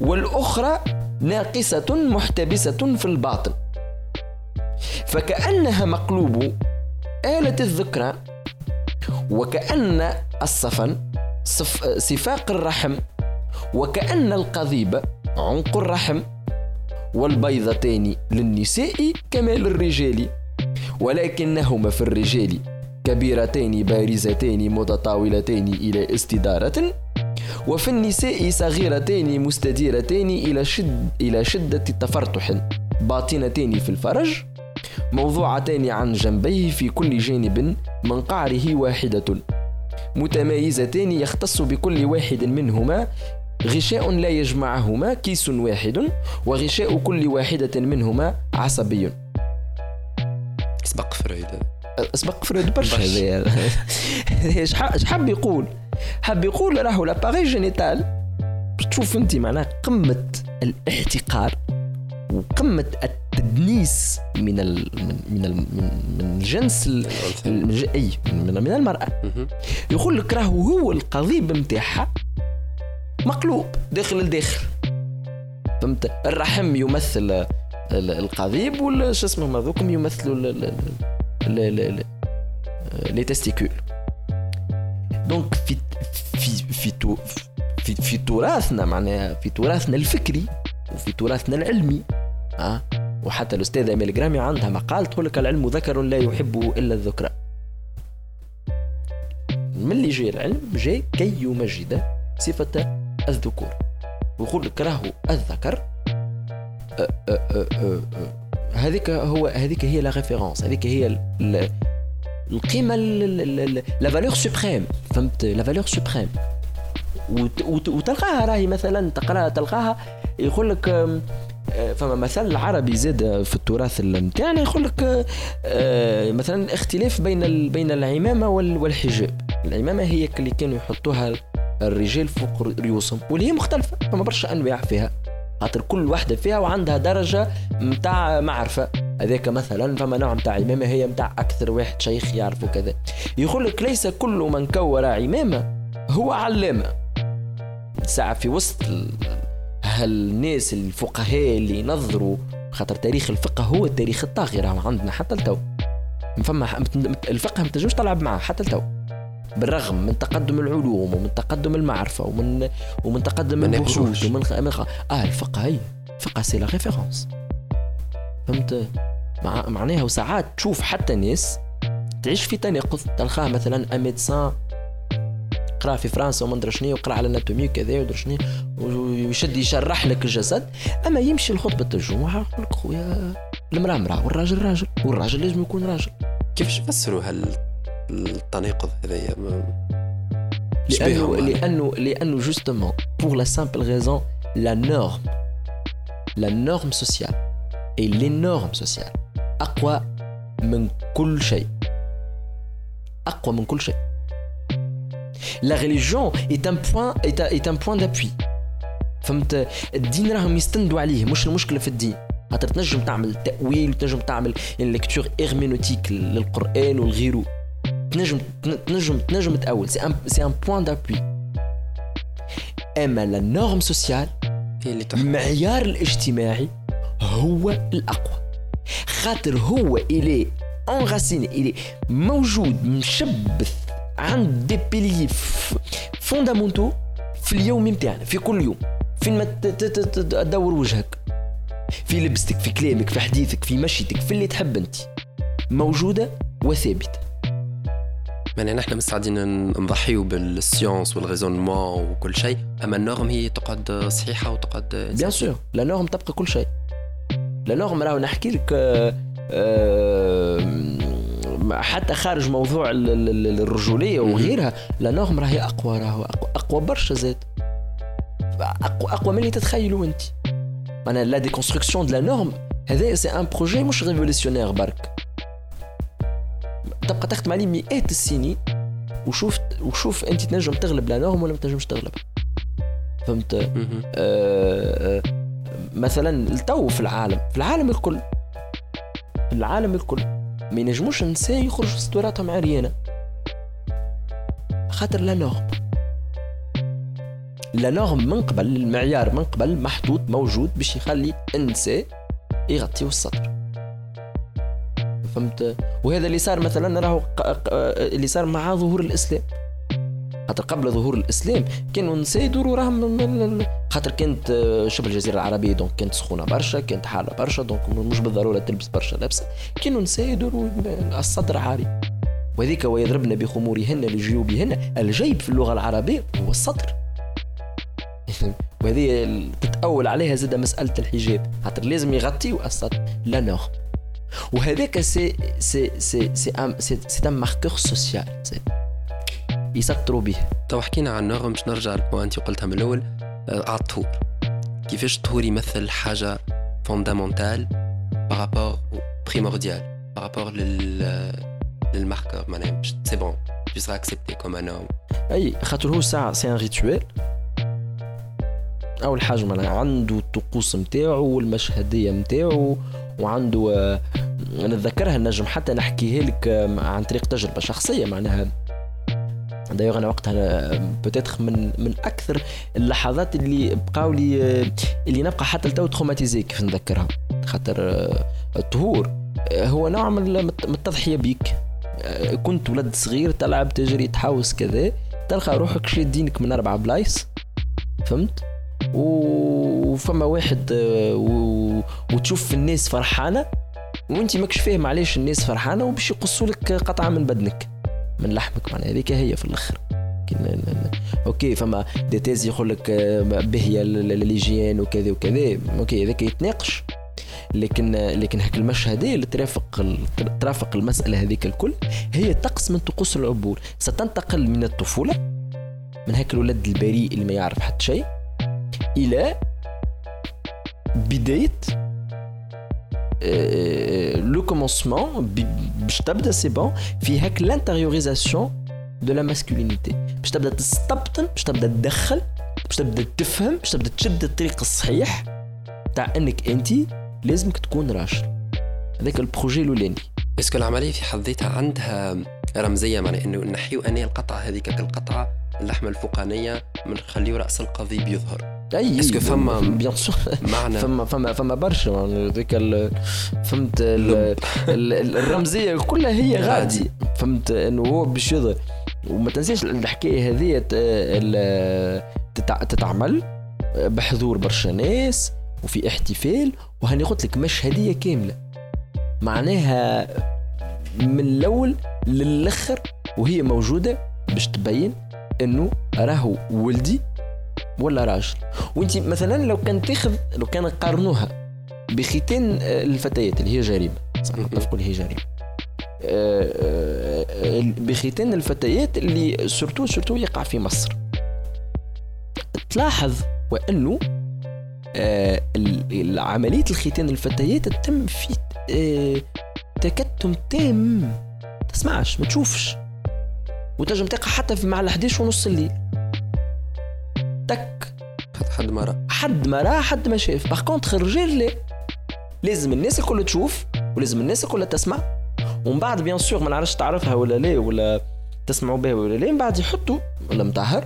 والأخرى ناقصة محتبسة في الباطن. فكأنها مقلوب آلة الذكرى وكأن الصفن صف صفاق الرحم وكأن القضيب عنق الرحم والبيضتان للنساء كما للرجال ولكنهما في الرجال كبيرتان بارزتان متطاولتان إلى استدارة وفي النساء صغيرتان مستديرتان إلى شد إلى شدة تفرتح باطنتان في الفرج موضوعتان عن جنبيه في كل جانب من قعره واحدة متمايزتان يختص بكل واحد منهما غشاء لا يجمعهما كيس واحد وغشاء كل واحدة منهما عصبي. سبق فرويد أسبق فرويد برشا. هذايا إيش حاب يقول؟ حاب يقول راهو l'appareil génital تشوف أنت معناها قمة الاحتقار وقمة التدنيس من ال من من, ال من, الجنس ال- الأنثى. من من, مهم. يقول لك راهو هو القضيب نتاعها مقلوب داخل لداخل فهمت الرحم يمثل القضيب ولا شو اسمهم هذوكم يمثلوا les testicules donc في في في تو في, في تراثنا معناها في تراثنا الفكري وفي تراثنا العلمي ها وحتى الاستاذ اميل جرامي عندها مقال تقول لك العلم ذكر لا يحبه إلا الذكر. من اللي جاء العلم؟ جاء كي يمجد صفة الذكور. ويقول لك راهو الذكر هذيك هو هذيك هي la référence هذيك هي ال- ال- القيمة la valeur suprême فهمت؟ la valeur suprême وتلقاها راهي مثلا تقراها تلقاها يقول لك آه، فما مثل عربي زاد في التراث نتاعنا يقول لك آه، مثلا اختلاف بين بين العمامة وال- والحجاب. العمامة هي اللي كانوا يحطوها الرجال فوق رؤوسهم واللي هي مختلفة فما برشا أنواع فيها. خاطر كل واحدة فيها وعندها درجة متاع معرفة. هذاك مثلا فما نوع متاع عمامه هي متاع أكثر واحد شيخ يعرفه كذا. يقول لك ليس كل من كور عمامه هو علامة. ساعة في وسط ال- هالناس الفقهاء اللي ينظروا خاطر تاريخ الفقه هو التاريخ الطاغي راهو عندنا حتى التو فما الفقه ما تنجمش تلعب معاه حتى التو بالرغم من تقدم العلوم ومن تقدم المعرفة ومن ومن تقدم البحوث. ومن خ... من خ... آه الفقه هي الفقه c'est la référence فهمت؟ مع... معناها وساعات تشوف حتى ناس تعيش في تناقض. تلقاه مثلا un médecin قرأ في فرنسا وما ندري شنو وقرأ على ال anatomie وكذا ودري شنو ويشد يشرح لك الجسد. أما يمشي لخطبه الجمعه يقول لك خويا المرأة مرأة والراجل راجل والراجل لازم يكون راجل. كيفاش تفسروا هال التناقض هذايا. ما- لأنه شبيههم يعني. لأنه لأنه justement pour la simple raison la norme la norme sociale et les normes sociales اقوى من كل شيء اقوى من كل شيء la religion est un point est un, est un point d'appui. فهمت؟ الدين راهم يستندوا عليه مش المشكلة في الدين. خاطر تنجم تعمل تأويل وتنجم تعمل lecture herméneutique للقرآن والغيره. تنجم تنجم تنجم تأول. c'est un c'est un point d'appui أما la norme sociale المعيار الاجتماعي هو الأقوى. خاطر هو الي il est موجود مشبث عند des piliers fondamentaux في اليوم نتاعنا في كل يوم. فين ما تدور وجهك. في لبستك في كلامك في حديثك في مشيتك في اللي تحب أنت. موجودة وثابتة. يعني نحن مستعدين نضحيو بال science وال raisonnement وكل شيء. أما ال norme هي تقعد صحيحة وتقعد bien sûr la norme تبقى كل شيء la norme راهو نحكي لك حتى خارج موضوع ال- ال- ال- الرجولية وغيرها la norme راهي أقوى راهو أقوى, أقوى برشا زاد. أقوى أقوى من اللي تتخيلوا أنت. أنا la déconstruction de la norme هذا c'est un projet مش révolutionnaire برك. تبقى تخدم عليه مئات السنين وشوف وشوف أنت تنجم تغلب la norme ولا ما تنجمش تغلب. فهمت. آه، آه، مثلا التو في العالم في العالم الكل. في العالم الكل. ما ينجموش النساء يخرجوا صدوراتهم عريانة. خاطر la norme la norme من قبل المعيار من قبل محطوط موجود باش يخلي النساء يغطيو الصدر. فهمت؟ وهذا اللي صار مثلا راهو اللي صار مع ظهور الإسلام. خاطر قبل ظهور الإسلام كانوا النساء يدوروا راهم خاطر كانت آه، شبه الجزيرة العربية donc كانت سخونة برشا كانت حارة برشا donc مش بالضرورة تلبس برشا لبسه كانوا النساء يدوروا على الصدر عاري وذيك ويضربن بخمورهن لجيوبهن. الجيب في اللغة العربية هو الصدر وهذه تتأول عليها زادة مسألة الحجاب. خاطر لازم يغطيو الصدر. la norme وهذاك c'est c'est c'est c'est même c'est un marqueur social c'est يسطروا به تو حكينا عن ال norme باش نرجع لل point انت قلتها من الأول. آه، على الطهور كيفاش الطهور يمثل حاجة fondamentale par rapport primordiale par rapport لل لل marqueur معناها c'est bon tu seras accepté comme un homme. أي خاطر هو ساعة c'est un rituel أول حاجة معناها عنده الطقوس نتاعو والمشهدية نتاعو وعنده آه، نتذكرها نجم حتى نحكيها لك آه، عن طريق تجربة شخصية معناها. دايوغ أنا وقتها peut-être من من أكثر اللحظات اللي بقاو لي آه، اللي نبقى حتى لتو traumatisé كيف نذكرها. خاطر آه، الطهور آه، هو نوع من التضحية بيك. آه، كنت ولد صغير تلعب تجري تحوس كذا تلقى روحك شادينك من أربع بلايص. فهمت؟ وفما واحد آه،. وتشوف الناس فرحانة وانت ماكش فاهم علاش الناس فرحانة وباش يقصوا لك قطعة من بدنك من لحمك معناها. هذيك هي في الأخر. OK فما des thèses يقول لك آه، باهيه ل- ل- للهيجين وكذا وكذا OK هذاك يتناقش. لكن لكن هاك المشهديه اللي ترافق ترافق المسألة هذيك الكل هي طقس من طقوس العبور. ستنتقل من الطفولة من هاك الولد البريء اللي ما يعرف حتى شيء إلى بداية le commencement باش تبدأ c'est bon في هاك l'intériorisation de la masculinité باش تبدأ تستبطن باش تبدأ تدخل باش تبدأ تفهم باش تبدأ تشد الطريق الصحيح تاع إنك أنت لازمك تكون راجل. هذاك ال projet الأولاني. est-ce que العملية في حد ذاتها عندها رمزية؟ معناها إنه نحيو أني القطعه هذيك القطعة اللحمة الفوقانية بنخليو رأس القضيب يظهر أي est-ce que فما- bien sûr. معنى؟ فما فما فما برشا يعني ذيك فهمت ال- ال- ال- الرمزية كلها هي غادي. فهمت إنه هو باش يظهر وما تنساش الحكاية هذه تتع- تتعمل بحضور برشا ناس وفي احتفال وهاني قلت لك مشهديه كاملة. معناها من الأول للآخر وهي موجودة باش تبين إنه راهو ولدي ولا راجل. وانت مثلا لو كان تاخذ لو كان قارنوها بختان آه، الفتيات اللي هي جريمة. صح نتفقوا اللي هي جريمة. آه، آه، بختان الفتيات اللي surtout surtout يقع في مصر. تلاحظ وأنه عملية الختان الفتيات تتم في تكتم تام. تسمعش ما تشوفش. وتنجم تقع حتى في مع ال 11 ونص الليل. تك حد مرة. حد ما راه حد ما شاف. par contre الرجال لا لازم الناس الكل تشوف ولازم الناس الكل تسمع. ومن بعد bien sûr ما نعرفش تعرفها ولا لا ولا تسمعوا بها ولا لا من بعد يحطوا ولا مطهر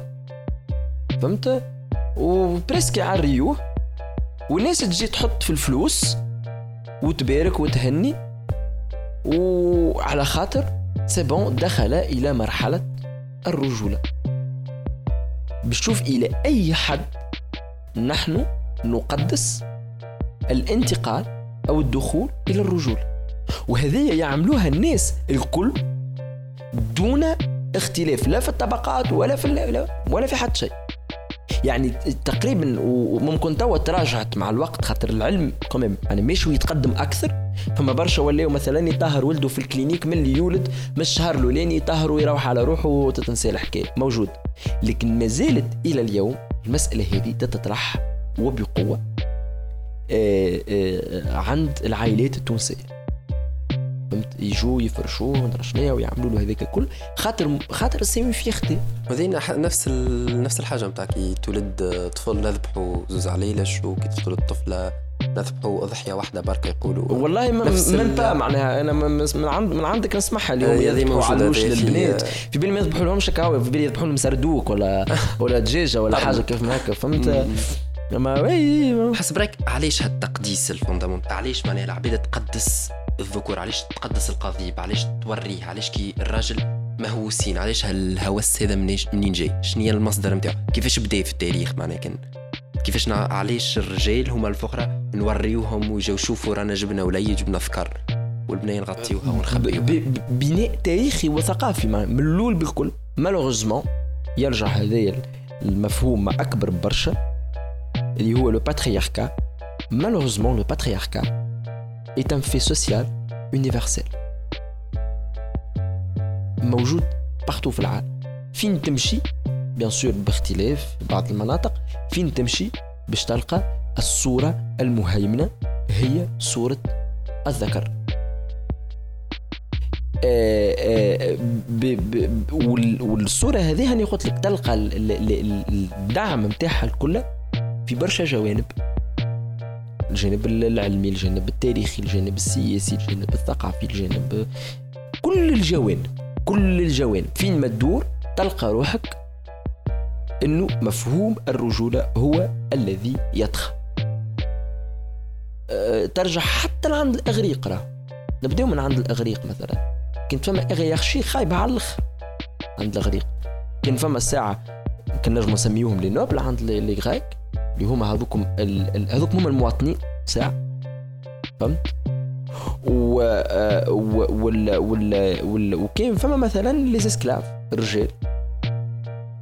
فهمت؟ و presque يعريوه. والناس تجي تحط في الفلوس وتبارك وتهني. وعلى خاطر c'est bon دخل إلى مرحلة الرجولة. باش تشوف إلى أي حد نحن نقدس الانتقال أو الدخول إلى الرجوله وهذه يعملوها الناس الكل دون اختلاف لا في الطبقات ولا في ولا في حد شيء. يعني تقريبا وممكن توا تراجعت مع الوقت خاطر العلم كمان يعني مش يتقدم أكثر. فما برشا ولاو مثلا يطهر ولده في الكلينيك من اللي يولد من الشهر الأولاني يطهر ويروح على روحه وتتنسى الحكاية. موجود. لكن ما زالت إلى اليوم المسألة هذه تتطرح وبقوة. آه، آه، عند العائلات التونسية. فهمت؟ يجوا يفرشوه مدري شنو ويعملوا له هذاك الكل. خاطر خاطر السيمي في يخدم وهذه ح- نفس ال... نفس الحاجة نتاع كي تولد طفل نذبحوا زوز عليلش وكي تولد طفلة نذبحوا أضحية واحدة بركه يقولوا. والله ما با معناها أنا من عند من عندك نسمعها اليوم هذه يذبحوا علوش هذه للبنات. في بالي ما يذبحوا لهمش هكا في بالي يذبحوا لهم سردوك ولا ولا دجاجة ولا حاجة كيف ما هكا فهمت؟ اما حسب رايك علاش هالتقديس ال fondamental علاش معناها العبيد تقدس الذكور. علاش تقدس القضيب؟ علاش توريه؟ علاش كي الراجل مهووسين؟ علاش هالهوس هذا منين جاي؟ شنو هي المصدر نتاعو؟ كيفاش بدأ في التاريخ معناها كان؟ كيفاش. علاش الرجال هما الفقراء نوريوهم ويجوا يشوفوا رانا جبنا ولي جبنا ذكر والبنيه نغطيوها ونخبيوها؟ بناء تاريخي وثقافي من الأول بالكل. malheureusement يرجع هذايا المفهوم أكبر برشا اللي هو le patriarcat malheureusement le patriarcat est un fait social universel. موجود partout في العالم. فين تمشي؟ bien sûr باختلاف بعض المناطق. فين تمشي؟ باش تلقى الصورة المهيمنة. هي صورة الذكر. آه، آه، ب- ب- وال- والصورة هذه هاني قلت لك تلقى ال- ال- ال- الدعم نتاعها الكل في برشا جوانب. الجانب العلمي الجانب التاريخي الجانب السياسي الجانب الثقافي الجانب كل الجوانب كل الجوانب. فين ما تدور تلقى روحك إنه مفهوم الرجولة هو الذي يطغى. أه، ترجع حتى لعند الإغريق راه. نبداو من عند الإغريق مثلا. كنت فما اغيارشي خايبه على الأخر عند الإغريق. كان فما الساعة كان نجم نسميوهم لي نوبل عند لي غريك اللي هما هذوكم ال- هذوك هما المواطنين ساعه فهمت و و- وال وال وال وكان فما مثلا لي اسكلاف الرجال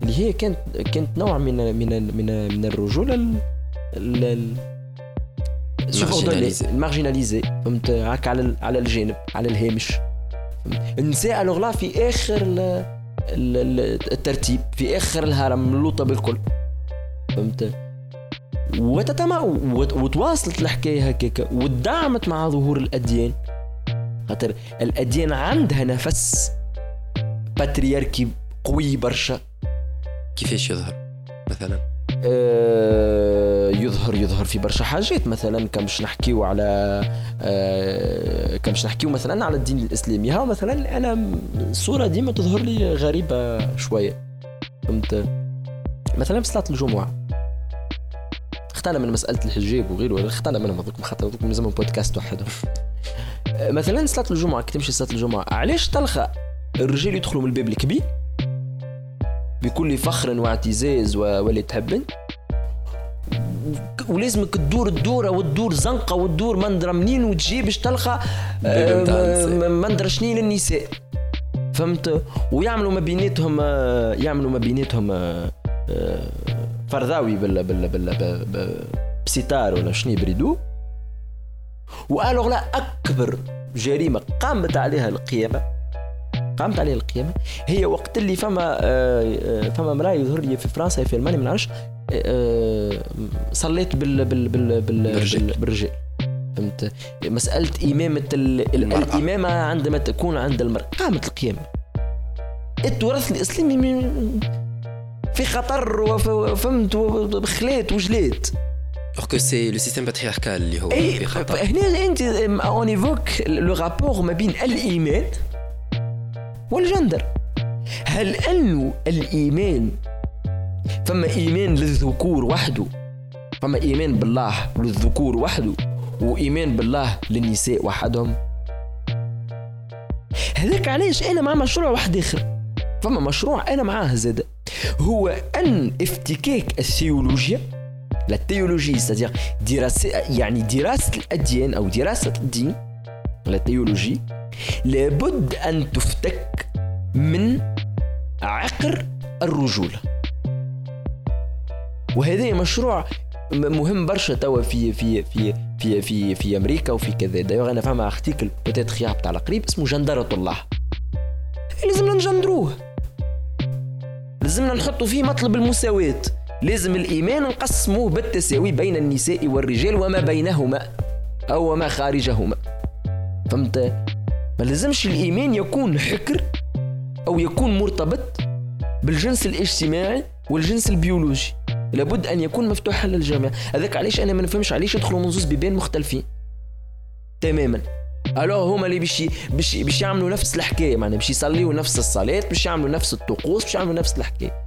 اللي هي كانت كانت نوع من من من من الرجولة ال. ال marginalisés فهمت هكا على على الجانب على الهامش؟ النساء alors là في آخر ال- ال- ال- الترتيب في آخر الهرم اللوطة بالكل فهمت وتتما وت- وتواصلت الحكاية هكاك ودعمت مع ظهور الأديان. خاطر الأديان عندها نفس patriarcal قوي برشا. كيفاش يظهر؟ مثلا؟ آه، يظهر يظهر في برشا حاجات. مثلا كم باش نحكيو على آه، كم باش نحكيو مثلا على الدين الإسلامي. ها مثلا أنا الصورة ديما تظهر لي غريبة شوية. فهمت؟ مثلا في صلاة الجمعة. اختلى من مسألة الحجاب وغيره اختلى منهم هذوك خاطر هذوك لازمهم بودكاست وحدهم. آه، مثلا صلاة الجمعة كي تمشي صلاة الجمعة علاش تلقى الرجال يدخلوا من الباب الكبير؟ بكل فخر واعتزاز و- واللي تحبن ولازمك تدور الدورة وتدور زنقة وتدور مندرة منين وتجي باش تلقى باب متاع آه، النساء. م- مندرة شنين للنساء؟ فهمت؟ ويعملوا ما بيناتهم آه، يعملوا ما بيناتهم فرذاوي بال بال بال ب- ب- بستار ولا شني بريدو والوغ لا أكبر جريمة قامت عليها القيامة قامت عليها القيامة هي وقت اللي فما آه، آه، فما امراه يظهر لي في فرنسا في ألمانيا ما نعرفش آه، صليت بال بال بال بال بالرجال. بال- بالرجال فهمت مسألة إمامة ال... ال- المرأة. الإمامة عندما تكون عند المرأة قامت القيامة التراث الإسلامي من- في خطر وف- فهمت وبخلات وجلات alors que c'est le système patriarcal اللي هو اي في خطر. هنا أنت on évoque le rapport ما بين الإيمان وال genre. هل انه الإيمان فما إيمان للذكور وحده فما إيمان بالله للذكور وحده وإيمان بالله للنساء وحدهم. هذاك علاش أنا مع مشروع واحد آخر فما مشروع أنا معاه زاد. هو أن افتكاك الثيولوجيا la théologie c'est-à-dire دراسة يعني دراسة الأديان أو دراسة الدين la théologie لابد أن تفتك من عقر الرجولة وهذا مشروع مهم برشا توا في في في في في في أمريكا وفي كذا. دايوغ أنا فما article peut-être يهبط قريب اسمه جندرة الله. لازمنا نجندروه. لازمنا نحطوا فيه مطلب المساواة. لازم الإيمان نقسموه بالتساوي بين النساء والرجال وما بينهما أو وما خارجهما. فهمت؟ ما لازمش الإيمان يكون حكر أو يكون مرتبط بالجنس الاجتماعي والجنس البيولوجي. لابد أن يكون مفتوحا للجميع. هذاك علاش أنا ما نفهمش علاش يدخلوا من زوز بيبان مختلفين. تماما. ألو هما اللي باش باش باش يعملوا نفس الحكاية معناها باش يصليوا نفس الصلاة باش يعملوا نفس الطقوس باش يعملوا نفس الحكاية.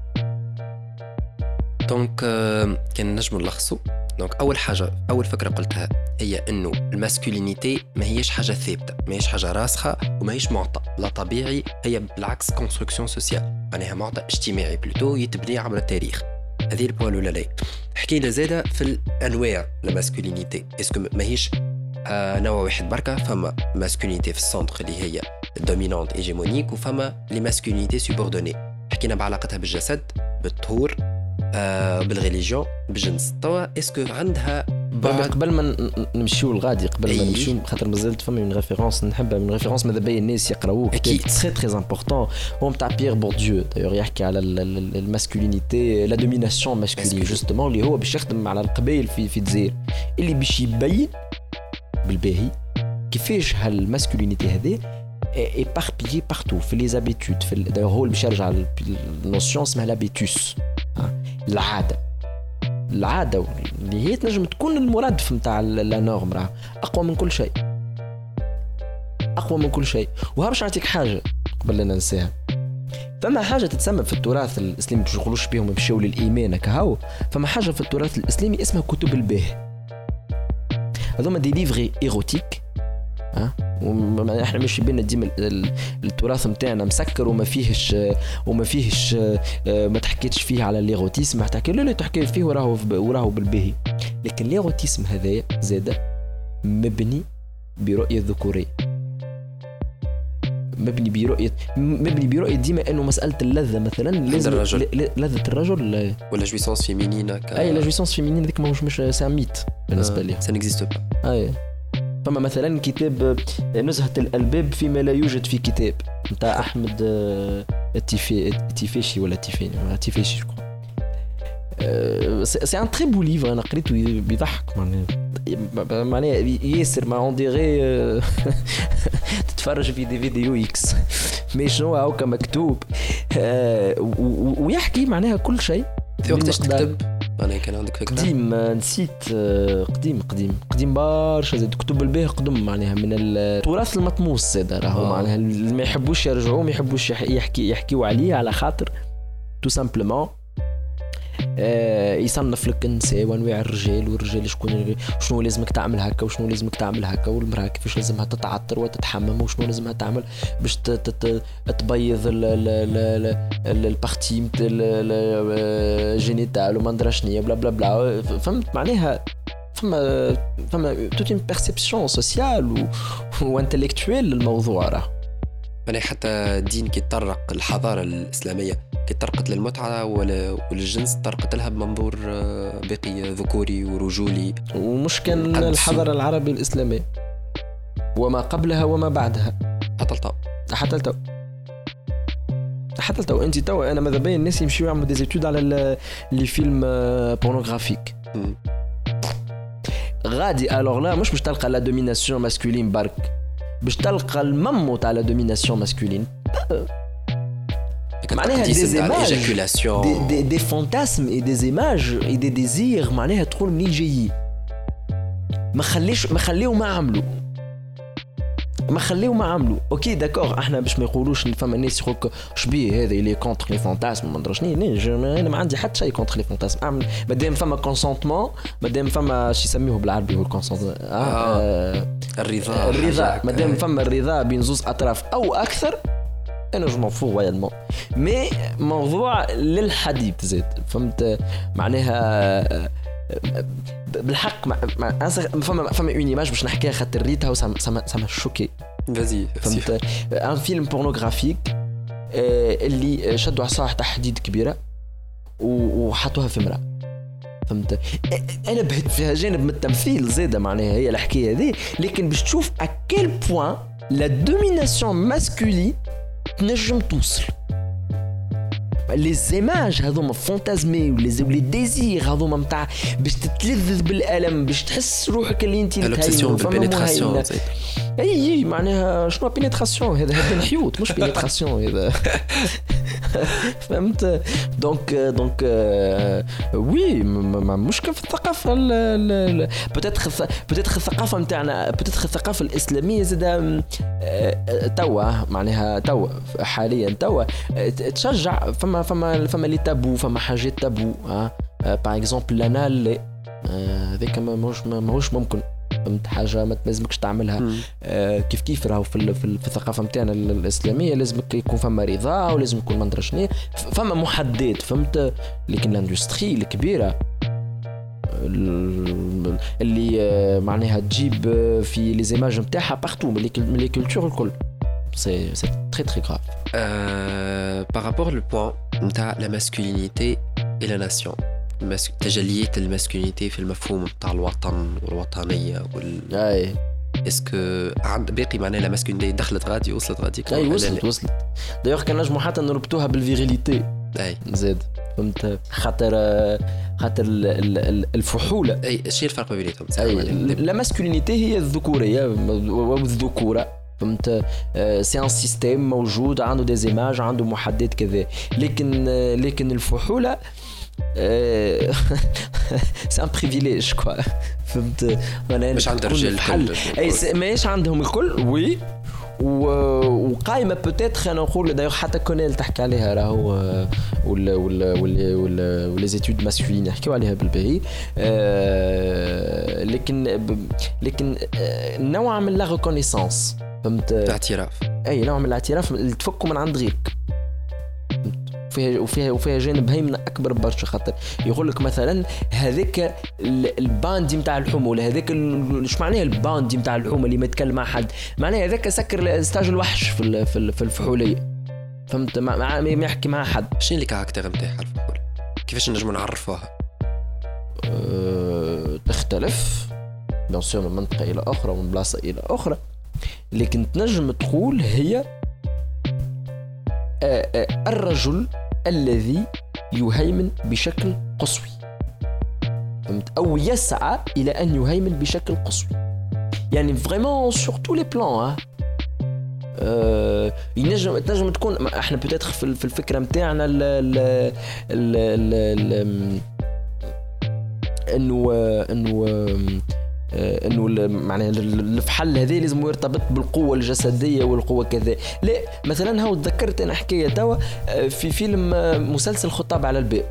donc آه، كان نجم نلخصوا donc أول حاجة أول فكرة قلتها هي إنه ال masculinité ما هيش حاجة ثابتة ما هيش حاجة راسخة وما هيش معطى. لا طبيعي هي بالعكس construction sociale معناها معطى اجتماعي plutôt يتبني عبر التاريخ. هذه ال point الأولى. حكينا زادة في الأنواع ال masculinité. est-ce que ماهيش آه نوع واحد بركة فما masculinité في ال centre اللي هي dominante hégémonique وفما les masculinités subordonnées حكينا بعلاقتها بالجسد بالطهور آه بالجنس توا est-ce que عندها بعد قبل ما نمشيو لغادي قبل ما. نمشيو خاطر مازالت فما من référence نحبها من référence ماذا بيا الناس يقراوه أكيد. très très important هو نتاع بيير بورديو دايوغ يحكي على ال masculinité la domination masculine. justement اللي هو باش يخدم على القبائل في في الجزائر اللي باش يبين بالباهي. كيفاش هال masculinité هذه éparpillée partout في les habitudes في دايوغ هو اللي باش يرجع ال notion اسمها l'habitus العاده العاده اللي هي تنجم تكون المرادف نتاع la norme راه. أقوى من كل شيء. أقوى من كل شيء. وها باش نعطيك حاجة قبل لا ننساها. فما حاجة تتسمى في التراث الإسلامي باش نقولوش بهم مشاو للإيمان كهو فما حاجة في التراث الإسلامي اسمها كتب الباه هذوما des livres érotiques ها؟ وم- إحنا مش بينا ديما ال- ال- التراث نتاعنا مسكر وما فيهش وما فيهش آه، ما تحكيتش فيه على ال érotisme. ما تحكي لا لا تحكي فيه وراهو وراهو بالباهي. لكن ال érotisme هذايا زاد مبني برؤية ذكورية. مبني برؤيه مبني برؤية ديما أنه مسألة اللذة مثلا لازم الرجل. لذة الرجل و la jouissance féminine ك... أي لا jouissance féminine هذيك ماهوش مش un mythe بالنسبة لي. ça n'existe pas أي. فما مثلا كتاب نزهة الألباب فيما لا يوجد في كتاب نتاع أحمد آه، التيفي التيفيشي ولا تيفيني ولا تيفيشي je sais un très beau livre أنا قريته بيضحك معناها معناها ياسر ما on dirait تتفرج في des vidéos X mais شنو هاكا مكتوب ويحكي معناها كل شيء في وقتاش. تكتب أنا كان عندك فكره قديم نسيت قديم قديم قديم برشا زاد كتب الباه قدم معناها من التراث المطموس زاد راهو. معناها اللي ما يحبوش يرجعوه ما يحبوش يح- يحكي يحكيوا عليه على خاطر tout simplement يصنف لك النساء وانواع الرجال والرجال شكون شنو لازمك تعمل هكا وشنو لازمك تعمل هكا والمرأة كيفاش لازمها تتعطر وتتحمم وشنو لازمها تعمل باش تبيض ال- ال- ال- ال- ال- ال partie مت- ال- ال- ال génitale وما ندرى شنيا بلا بلا بلا. فهمت؟ معناها فما فما toute une perception sociale et intellectuelle للموضوع راه. يعني حتى الدين كي تطرق الحضارة الإسلامية كي طرقت للمتعه وللجنس طرقت لها بمنظور آه، بقي ذكوري ورجولي. ومش كان الحضارة العربيه الاسلاميه وما قبلها وما بعدها. حتى الطاو حتى التو حتى التو انت تو أنا ماذا بيا الناس يمشيو يعملوا ديزيتود على لي فيلم آه، بورنوغرافيك. غادي الوغ لا مش باش تلقى لا دوميناسيون ماسكولين برك باش تلقى الممو تاع لا دوميناسيون ماسكولين معناها التقديس des نتاع images. الايجاكولاسيون دي, دي, دي فانتاسم اي دي زيماج اي دي ديزير معناها تقول منين جايين ما خليش ما خليو ما عملوا. ما خليو ما عملوا. OK d'accord أحنا باش ما يقولوش فما ناس يقولك شبيه هذا اللي contre les fantasmes ما ندري شنو. أنا ما عندي حتى شيء contre les fantasmes أعمل مادام فما consentement مادام فما شو يسميوه بالعربي هو ال consentement آه. الرضا الرضا. حاجة مادام هكا. فما الرضا بين زوز أطراف أو أكثر أنا je m'en fous royalement mais موضوع للحديث زاد. فهمت؟ معناها بالحق مع مع فما فما une image باش نحكيها خاطر ريتها وسما سما شوكي فازي فهمت؟ un film pornographique اللي شدوا عصا نتاع حديد كبيرة وحطوها في امرأة. فهمت؟ آه، أنا بهت فيها جانب من التمثيل زاده معناها هي الحكاية هذه لكن باش تشوف à quel point la domination masculine تنجم توصل. les images هذوما fantasmées و les désirs هذوما نتاع باش تتلذذ بالألم باش تحس روحك اللي انت l'obsession بال pénétration أي أي معناها شنو؟ pénétration هذا هذا الحيوط مش pénétration هذا. فهمت؟ donc donc oui م- م- مشكل في الثقافة peut-être peut-être الثقافة نتاعنا peut-être الثقافة الإسلامية زاد توا معناها توا حاليا توا آه، تشجع فما فما فما les tabous فما حاجات tabous par exemple l'anal لا آه، هذاك ما ماهوش ما ماهوش ممكن. فهمت حاجة ما تلازمكش تعملها. آه، كيف كيف راهو في, في, في الثقافة نتاعنا ال- الإسلامية لازمك يكون فما رضا ولازم يكون ما ندري شنو فما محددات فهمت؟ لكن ال industrie الكبيرة ال- اللي آه، معناها تجيب آه، في les images نتاعها partout من les cultures الكل. c'est c'est très très grave par rapport le point نتاع la masculinité et la nation. المس... تجليات ال masculinité في المفهوم نتاع الوطن والوطنية وال أي. est-ce que عند باقي معناها لا دخلت غادي وصلت غادي أي وصلت؟ وصلت. دايوغ كان نجمو حتى نربطوها بال virilité أي. زاد. فهمت؟ خاطر آه، خاطر ال- ال- ال- الفحوله أي شنو الفرق ما بيناتهم؟ la masculinité هي الذكورية. والذكورة. فهمت؟ c'est un système موجود عنده des images عنده محدد كذا. لكن آه، لكن الفحولة c'est un privilège quoi فهمت معناها مش عند الرجال. الكل. اي ماهيش عندهم الكل oui وقايمه peut-être أنا نقول d'ailleurs حتى Connell تحكي عليها راهو ولا ولا ولا ولا و les études masculines يحكيو عليها بالباهي لكن لكن نوع من la reconnaissance فهمت الاعتراف اي نوع من الاعتراف اللي تفكه من عند غيرك وفيها وفيها وفيها جانب هيمنة أكبر برشا خاطر يقول لك مثلا هذاك ال- الباندي نتاع الحومه ولا هذاك إيش معناها الباندي نتاع الحومه اللي ما يتكلم مع حد؟ معناها هذاك سكر ستاج الوحش في في ال- في الفحولية. فهمت؟ ما, يحكي مع حد. شنو les caractères نتاعها الفحول كيفاش نجموا نعرفوها؟ أه تختلف. bien sûr من منطقة إلى أخرى ومن بلاصة إلى أخرى. لكن تنجم تقول هي أه أه الرجل الذي يهيمن بشكل قصوي فهمت؟ أو يسعى إلى أن يهيمن بشكل قصوي يعني vraiment sur tous les plans ينجم تنجم تكون إحنا peut-être في في الفكرة نتاعنا انه أنه إنه ال- معناها ال- الفحل هذا لازم يرتبط بالقوة الجسدية والقوة كذا. لا مثلا هاو تذكرت أنا حكاية توا آه، في فيلم آه، مسلسل خطاب على الباب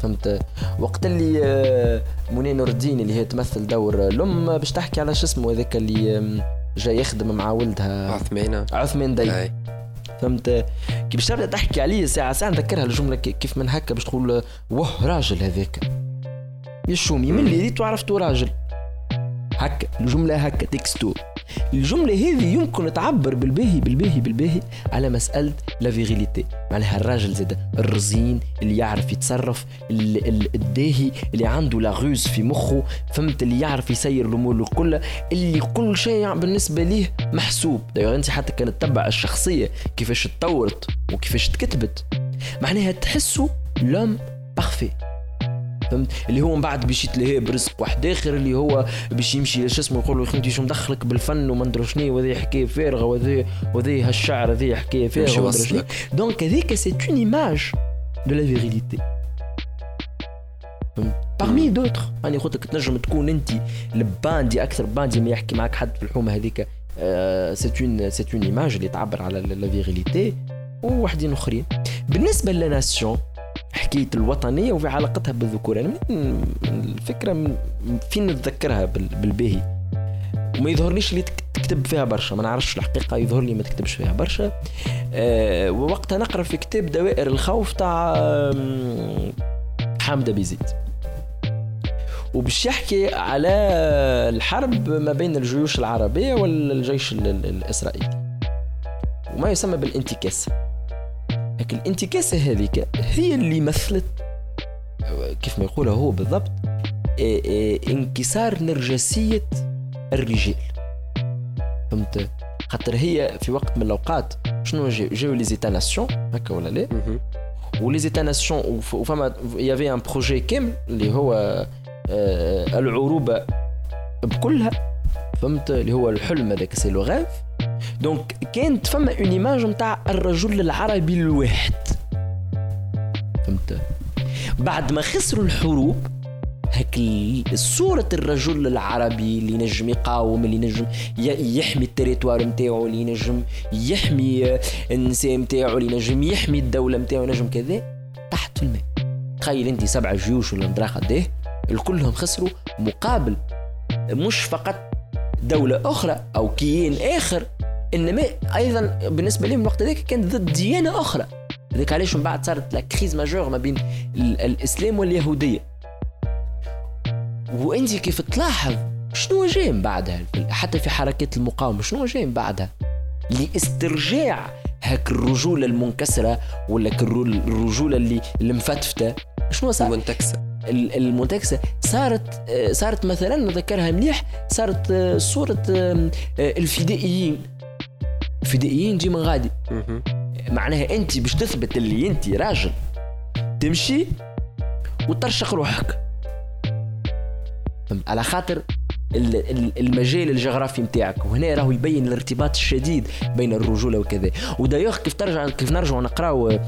فهمت؟ وقت اللي آه، منى نور الدين اللي هي تمثل دور الام باش تحكي على شو اسمه هذاك اللي جاي يخدم مع ولدها. عثمانة. عثمان دي فهمت؟ كي باش تبدأ تحكي عليه ساعة ساعة نذكرها الجملة كي- كيف من هكا باش تقول واه راجل هذاك. يا شومي من اللي ريتو عرفتو راجل. هكا الجملة هكا texto. الجملة هذه يمكن تعبر بالباهي بالباهي بالباهي على مسألة la virilité معناها الراجل زاد الرزين اللي يعرف يتصرف ال- ال- الداهي اللي عنده la ruse في مخه فهمت؟ اللي يعرف يسير الأمور كلها اللي كل شيء بالنسبة ليه محسوب. دايما أنت حتى كانت تتبع الشخصية كيفاش تطورت وكيفاش تكتبت. معناها تحسه l'homme parfait فهمت؟ اللي هو من بعد باش يتلهي برزق واحد آخر اللي هو باش يمشي شو اسمه يقول له انت شو مدخلك بالفن وما ندري شنو وهذه حكاية فارغة وهذه وهذه هالشعر هذه حكاية فارغة. donc هذيك c'est une image de la virilité parmi d'autres راني قلت لك تنجم تكون أنت الباندي أكثر باندي ما يحكي معك حد في الحومة هذيك. c'est une c'est une image اللي تعبر على la virilité وواحدين أخرين. بالنسبة لل nation حكاية الوطنية وفي علاقتها بالذكور. من- الفكرة من فين نتذكرها بال- بالباهي. وما يظهرليش اللي تك- تكتب فيها برشا. ما نعرفش الحقيقة يظهر لي ما تكتبش فيها برشا. أه ووقتها نقرأ في كتاب دوائر الخوف تاع آم، حامدة بيزيد. وباش يحكي على الحرب ما بين الجيوش العربية والجيش ال- ال- الإسرائيلي. وما يسمى بالانتكاسة. لكن الانتكاسة هذيك هي اللي مثلت كيف ما يقولها هو بالضبط إيه إيه انكسار نرجسية الرجال. فهمت؟ خاطر هي في وقت من الأوقات شنو جاو les états-nations هكا ولا لا. و les états-nations وف- وفما y avait un projet كامل اللي هو آه، العروبة بكلها. فهمت؟ اللي هو الحلم هذاك c'est le rêve donc كانت فما une image نتاع الرجل العربي الواحد. فهمت؟ بعد ما خسروا الحروب هك صورة الرجل العربي اللي ينجم يقاوم اللي ينجم ي- يحمي ال territoire نتاعو اللي ينجم يحمي النساء نتاعو اللي ينجم يحمي الدولة نتاعو ينجم كذا تحت الماء. تخيل أنت سبع جيوش ولا مدرا قديه الكلهم خسروا مقابل مش فقط دولة أخرى أو كيان آخر. إنما أيضا بالنسبة لهم الوقت هذاك كانت ضد ديانة أخرى. هذاك علاش من بعد صارت la crise majeure ما بين ال- الإسلام واليهودية. وأنت كيف تلاحظ؟ شنو جاي من بعدها؟ حتى في حركات المقاومة شنو جاي من بعدها؟ لاسترجاع هاك الرجولة المنكسرة ولا الرجوله اللي المفتفته شنو صار؟ المنتكسة. ال- المنتكسة صارت آه، صارت مثلا نذكرها مليح صارت آه، صورة آه، الفدائيين. الفدائيين جي من غادي. معناها انت باش تثبت اللي انت راجل تمشي وترشق روحك؟ على خاطر المجال الجغرافي نتاعك وهنا راهو يبين الارتباط الشديد بين الرجولة وكذا. ودايوغ كيف ترجع كيف نرجعوا نقراو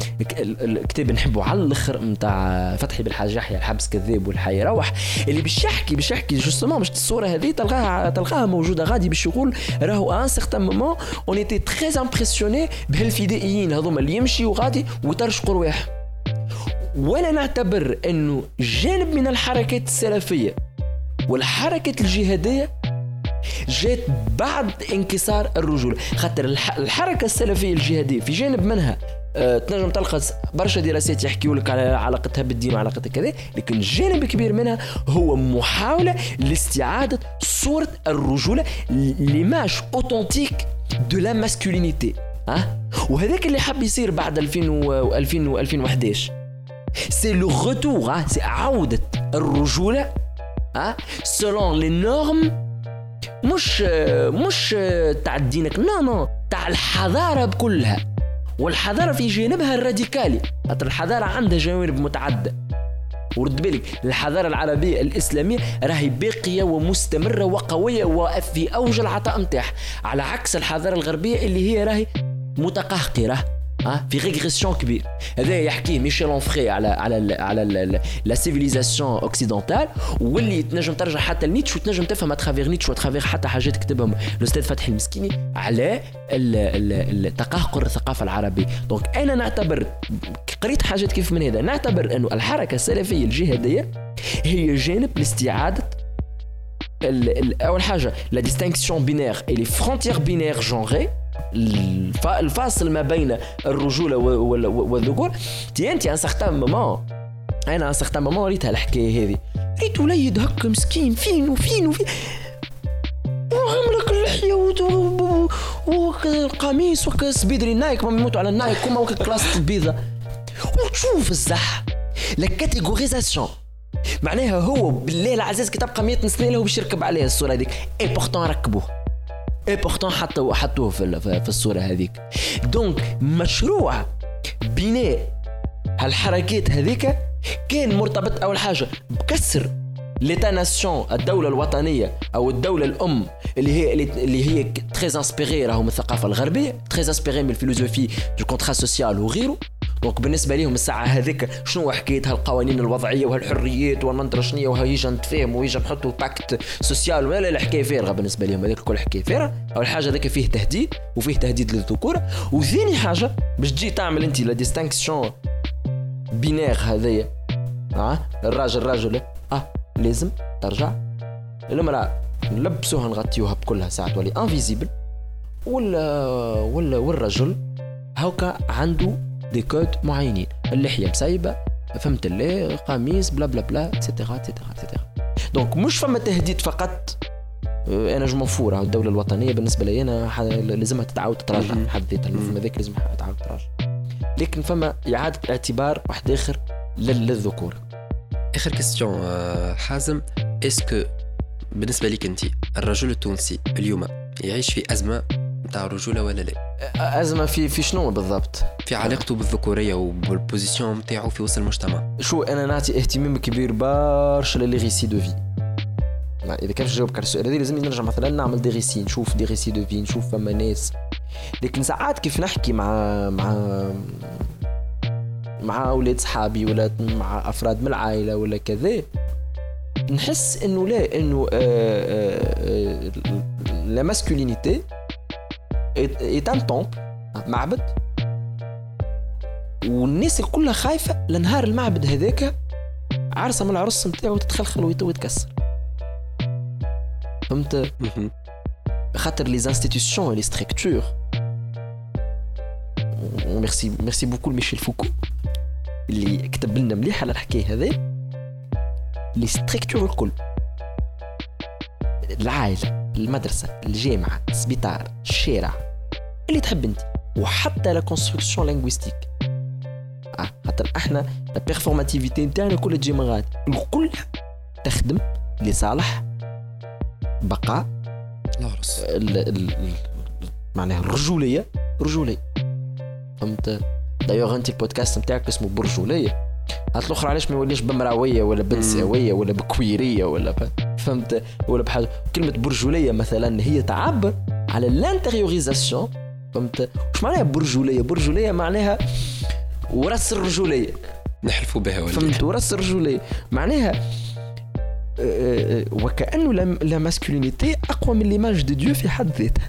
الكتاب نحبه على الأخر نتاع فتحي بالحاج يحيى الحبس كذاب والحي يروح اللي باش يحكي باش يحكي جوستومون باش الصورة هذه تلقاها تلقاها موجودة غادي باش يقول راهو un certain moment on était très impressionnés بهالفدائيين هذوما اللي يمشي وغادي وترشقوا رواح وأنا نعتبر إنه جانب من الحركات السلفية. والحركة الجهادية جات بعد انكسار الرجوله خاطر الح- الحركة السلفية الجهادية في جانب منها آه، تنجم تلقى برشا دراسات يحكيوا لك على علاقتها بالدين وعلاقتها كذا لكن جانب كبير منها هو محاولة لاستعادة صورة الرجوله l'image authentique de la masculinité ها؟ وهذاك اللي حب يصير بعد 2000 و 2000 و 2011 c'est le retour c'est عودة الرجولة ها؟ selon les normes مش مش تاع دينك non non تاع الحضارة بكلها. والحضارة في جانبها الراديكالي. خاطر الحضارة عندها جوانب متعددة. ورد بالك الحضارة العربية الإسلامية راهي باقية ومستمرة وقوية وفي أوج العطاء متاعها على عكس الحضارة الغربية اللي هي راهي متقهقرة. ها في régression كبير هذا يحكيه ميشيل اونفري على على على la civilisation occidentale واللي تنجم ترجع حتى لنيتش وتنجم تفهم à travers نيتش و à travers حتى حاجات كتبهم الاستاذ فتحي المسكيني على ال- ال- التقهقر الثقافه العربيه donc أنا نعتبر قريت حاجات كيف من هذا نعتبر انه الحركه السلفيه الجهاديه هي جانب لاستعاده اول حاجة la distinction binaire et les frontières binaires genrées الف- الفاصل ما بين الرجولة والذكور. تي انت un certain moment. أنا un certain moment ريتها الحكاية هذه ريت وليد هكا مسكين فين وفين وفين؟ وعملك اللحية وت- و- و- والقميص وكا سبيدري. نايك ما يموتوا على النايك كما وكا كلاس البيضه وتشوف الزح. لا كاتيغوريزاسيون. معناها هو بالله العزيز كي تبقى 100 سنه له باش يركب عليها الصورة هذيك. اي بورتون ركبوه. اي بورتون حطوا حطوه في, في الصورة هذيك. دونك مشروع بناء هالحركات هذيك كان مرتبط أول حاجة بكسر l'état-nation الدولة الوطنية أو الدولة الأم اللي هي اللي هي très inspirée راهو من الثقافة الغربية très inspirée من ال philosophie du contrat social وغيره donc بالنسبة لهم الساعة هذيك شنو حكاية هالقوانين الوضعية وهالحريات والمنطرة شنية وهيجا نتفاهم ويجا نحطوا pacte social ولا لا الحكاية فارغه بالنسبة لهم هذيك الكل حكاية فارغه أول حاجة هذاك فيه تهديد وفيه تهديد للذكوره وثاني حاجة باش تجي تعمل أنت la distinction binaire هذايا. آه الراجل راجل آه لازم ترجع. المرأة نلبسوها نغطيوها بكلها ساعة تولي invisible ولا ولا والرجل هاكا عنده des codes معينين اللحية مسيبه فهمت اللي قميص بلا بلا بلا et cetera et cetera et cetera donc مش فما تهديد فقط. آه، أنا je m'en fous الدولة الوطنية بالنسبة لي أنا لازمها تتعاود تتراجع. حد ذاتها المفهوم هذاك لازم تتعاود تتراجع لكن فما إعادة اعتبار واحد آخر لل- للذكور. آخر question آه، حازم. est-ce que بالنسبة لك انت الرجل التونسي اليوم يعيش في أزمة نتاع الرجولة ولا لا؟ أزمة في في شنو بالضبط؟ في علاقته بالذكورية وبال position نتاعو في وسط المجتمع. شو أنا نعطي اهتمام كبير برشا les récits de vie. إذا كيفاش نجاوبك على السؤال هذا لازم نرجع مثلا نعمل des récits نشوف des récits de vie نشوف فما ناس. لكن ساعات كيف نحكي مع مع مع أولاد صحابي ولا مع أفراد من العائلة ولا كذا نحس إنه لا إنه آه، la masculinité est un temple معبد. والناس الكلها خايفة لنهار المعبد هذاك عرسة من العرس نتاعو تتخلخل ويت- ويتكسر. فهمت. خاطر les institutions les structures merci merci beaucoup لميشيل فوكو اللي كتب لنا مليح على الحكاية هذه. les structures الكل. العائلة المدرسة الجامعة السبيطار الشارع اللي تحب أنت وحتى la construction linguistique خاطر إحنا la performativité نتاعنا كلها تجي من غادي الكل تخدم لصالح بقاء الإرث ال ال ال معناها الرجولية رجولية. فهمت؟ دايوغ انت البودكاست نتاعك اسمه برجوليه هات الاخرى علاش ما يوليش بمراوية ولا بنساوية ولا بكويرية ولا ب... فهمت؟ ولا بحاجة. كلمة برجولية مثلا هي تعبر على ال intériorisation فهمت؟ وش معناها برجولية؟ برجولية معناها ورث الرجولية. نحلفوا بها ولا فهمت؟ ورث الرجولية. معناها آه، آه، وكانه la masculinité أقوى من l'image de Dieu في حد ذاتها.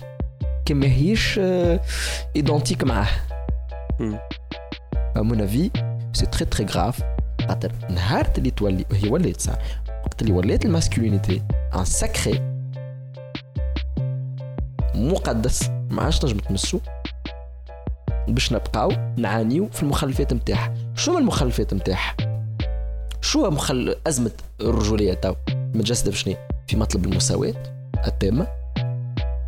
كما هيش identique معاه. مم. à mon avis c'est très très grave. خاطر نهار اللي تولي وهي ولات ساعة وقت اللي ولات ال masculinité un sacré مقدس ما عادش تنجم تمسو باش نبقاو نعانيو في المخلفات نتاعها شو المخلفات نتاعها شو مخل أزمة الرجولية تو متجسدة في شنو في مطلب المساواة التامة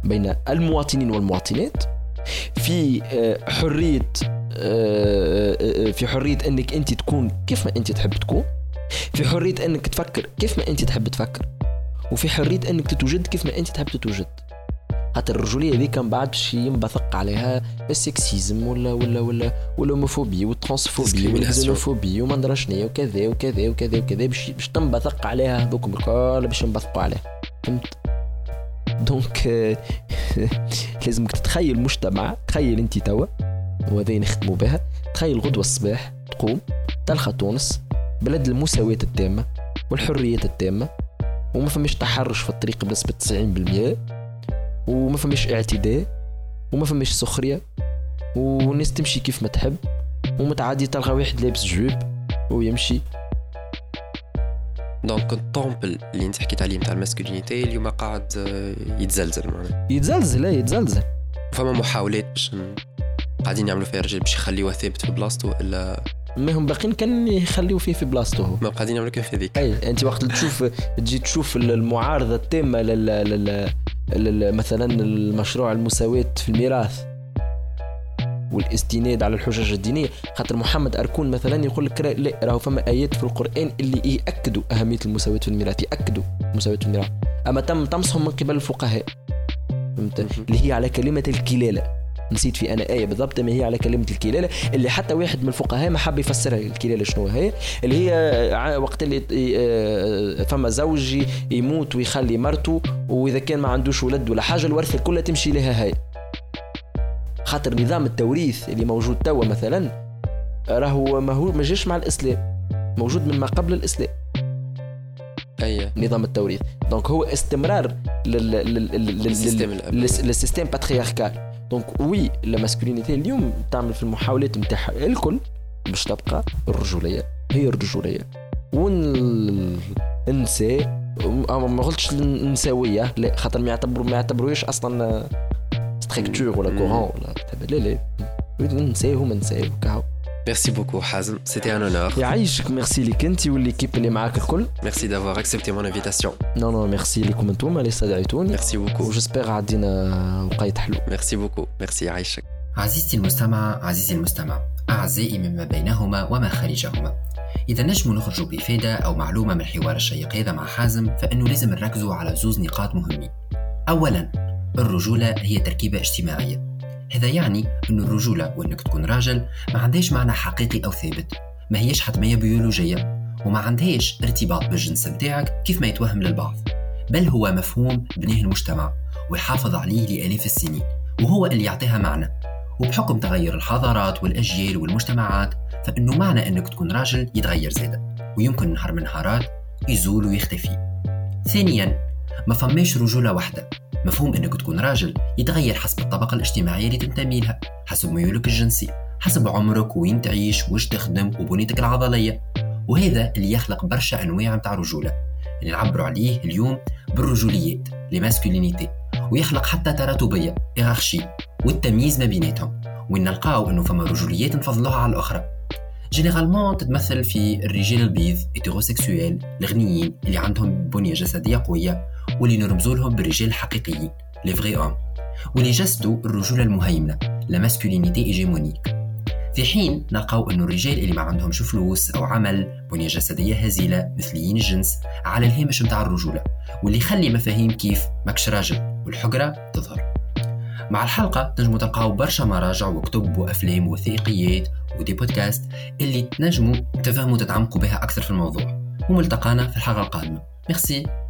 بين المواطنين والمواطنات في آه، حرية آه، آه، في حرية إنك أنت تكون كيف ما أنت تحب تكون في حرية إنك تفكر كيف ما أنت تحب تفكر وفي حرية إنك تتوجد كيف ما أنت تحب تتوجد. خاطر الرجولية ذيك من بعد باش ينبثق عليها ال sexisme ولا ولا ولا والهوموفوبيا والترانسفوبيا Discrimination. والزينوفوبيا وما ندرى شنيا وكذا وكذا وكذا وكذا باش باش تنبثق عليها هذوكم الكل باش ينبثقوا عليها. فهمت؟ donc آه، لازمك تتخيل مجتمع تخيل انت توا وهذا نختموا بها. تخيل غدوة الصباح تقوم تلقى تونس بلد المساواة التامة والحريات التامة وما فماش تحرش في الطريق بنسبة 90% وما فماش اعتداء وما فماش سخرية والناس تمشي كيف ما تحب ومتعادي تلقى واحد لابس jupe ويمشي. donc ال temple اللي انت حكيت عليه نتاع ال masculinité اليوم قاعد آه، يتزلزل معناها. يتزلزل اي يتزلزل. فما محاولات باش قاعدين يعملوا فيها رجال باش يخليوه ثابت في بلاصتو إلا ما هم باقيين كان يخليو فيه في بلاصته هو. ما قاعدين يعملوا كيف هذيك أي أنت وقت تشوف تجي تشوف المعارضة التامة لل... لل... لل... مثلا المشروع المساواة في الميراث. والاستناد على الحجج الدينية. خاطر محمد أركون مثلا يقول لك لا- راهو فما آيات في القرآن اللي يأكدوا أهمية المساواة في الميراث يأكدوا مساواة في الميراث أما تم طمسهم من قبل الفقهاء. فهمت. اللي هي على كلمة الكلالة. نسيت في أنا آية بالضبط ما هي على كلمة الكلالة اللي حتى واحد من الفقهاء ما حب يفسرها الكلالة شنو هي؟ اللي هي وقت اللي آه، فما زوج يموت ويخلي مرته وإذا كان ما عندوش ولد ولا حاجة الورثة كلها تمشي لها هاي. خاطر نظام التوريث اللي موجود توا مثلا راهو ما هو ما جاش مع الإسلام موجود من ما قبل الإسلام. أي. نظام التوريث. donc هو استمرار لل لل لل لل système patriarcal donc oui la masculinité اليوم تعمل في المحاولات نتاعها الكل باش تبقى الرجولية هي الرجولية. والنساء ما قلتش النسوية لا خاطر ما يعتبروا ما يعتبروش أصلا structure ولا مم. courant ولا لا لا النساء هما نساء وكاو ميرسي بوكو حازم c'était un honneur يعيشك ميرسي ليك انت و l'équipe اللي معاك الكل merci d'avoir accepté mon invitation non non merci لكم أنتم اللي استدعيتوني merci beaucoup و j'espère عدينا وقيت حلو merci beaucoup merci يعيشك عزيزتي المستمع عزيزي المستمع أعزائي مما بينهما وما خارجهما إذا نجم نخرج بإفادة أو معلومة من الحوار الشيق هذا مع حازم فإنه لازم نركزوا على زوز نقاط مهمين أولا الرجولة هي تركيبة اجتماعية. هذا يعني أن الرجولة وأنك تكون راجل ما عندهاش معنى حقيقي أو ثابت ما هيش حتمية بيولوجية وما عندهاش ارتباط بالجنس متاعك كيف ما يتوهم للبعض. بل هو مفهوم بنيه المجتمع ويحافظ عليه لآلاف السنين وهو اللي يعطيها معنى. وبحكم تغير الحضارات والأجيال والمجتمعات فإنه معنى إنك تكون راجل يتغير زادة ويمكن نهار من نهارات يزول ويختفي. ثانيا ما فماش رجولة واحدة. مفهوم إنك تكون راجل يتغير حسب الطبقة الاجتماعية اللي تنتمي لها حسب ميولك الجنسي حسب عمرك وين تعيش وش تخدم وبنيتك العضلية. وهذا اللي يخلق برشا أنواع متاع رجولة. اللي نعبروا عليه اليوم بالرجوليات les masculinités ويخلق حتى تراتبية hiérarchie والتمييز ما بيناتهم. وين نلقاو إنه فما رجوليات نفضلوها على الأخرى. généralement تتمثل في الرجال البيض hétérosexuels الغنيين اللي عندهم بنية جسدية قوية واللي نرمزوا لهم بالرجال الحقيقيين les vrais hommes واللي جسدوا الرجولة المهيمنة la masculinité hégémonique في حين نلقاو انه الرجال اللي ما عندهمش فلوس أو عمل بنية جسدية هزيلة مثليين الجنس على الهامش متاع الرجولة واللي يخلي مفاهيم كيف ماكش راجل والحقره تظهر. مع الحلقة تنجموا تلقاو برشا مراجع وكتب وأفلام وثائقيات ودي بودكاست اللي تنجموا تفهموا تتعمقوا بها أكثر في الموضوع. وملتقانا في الحلقة القادمة. ميرسي.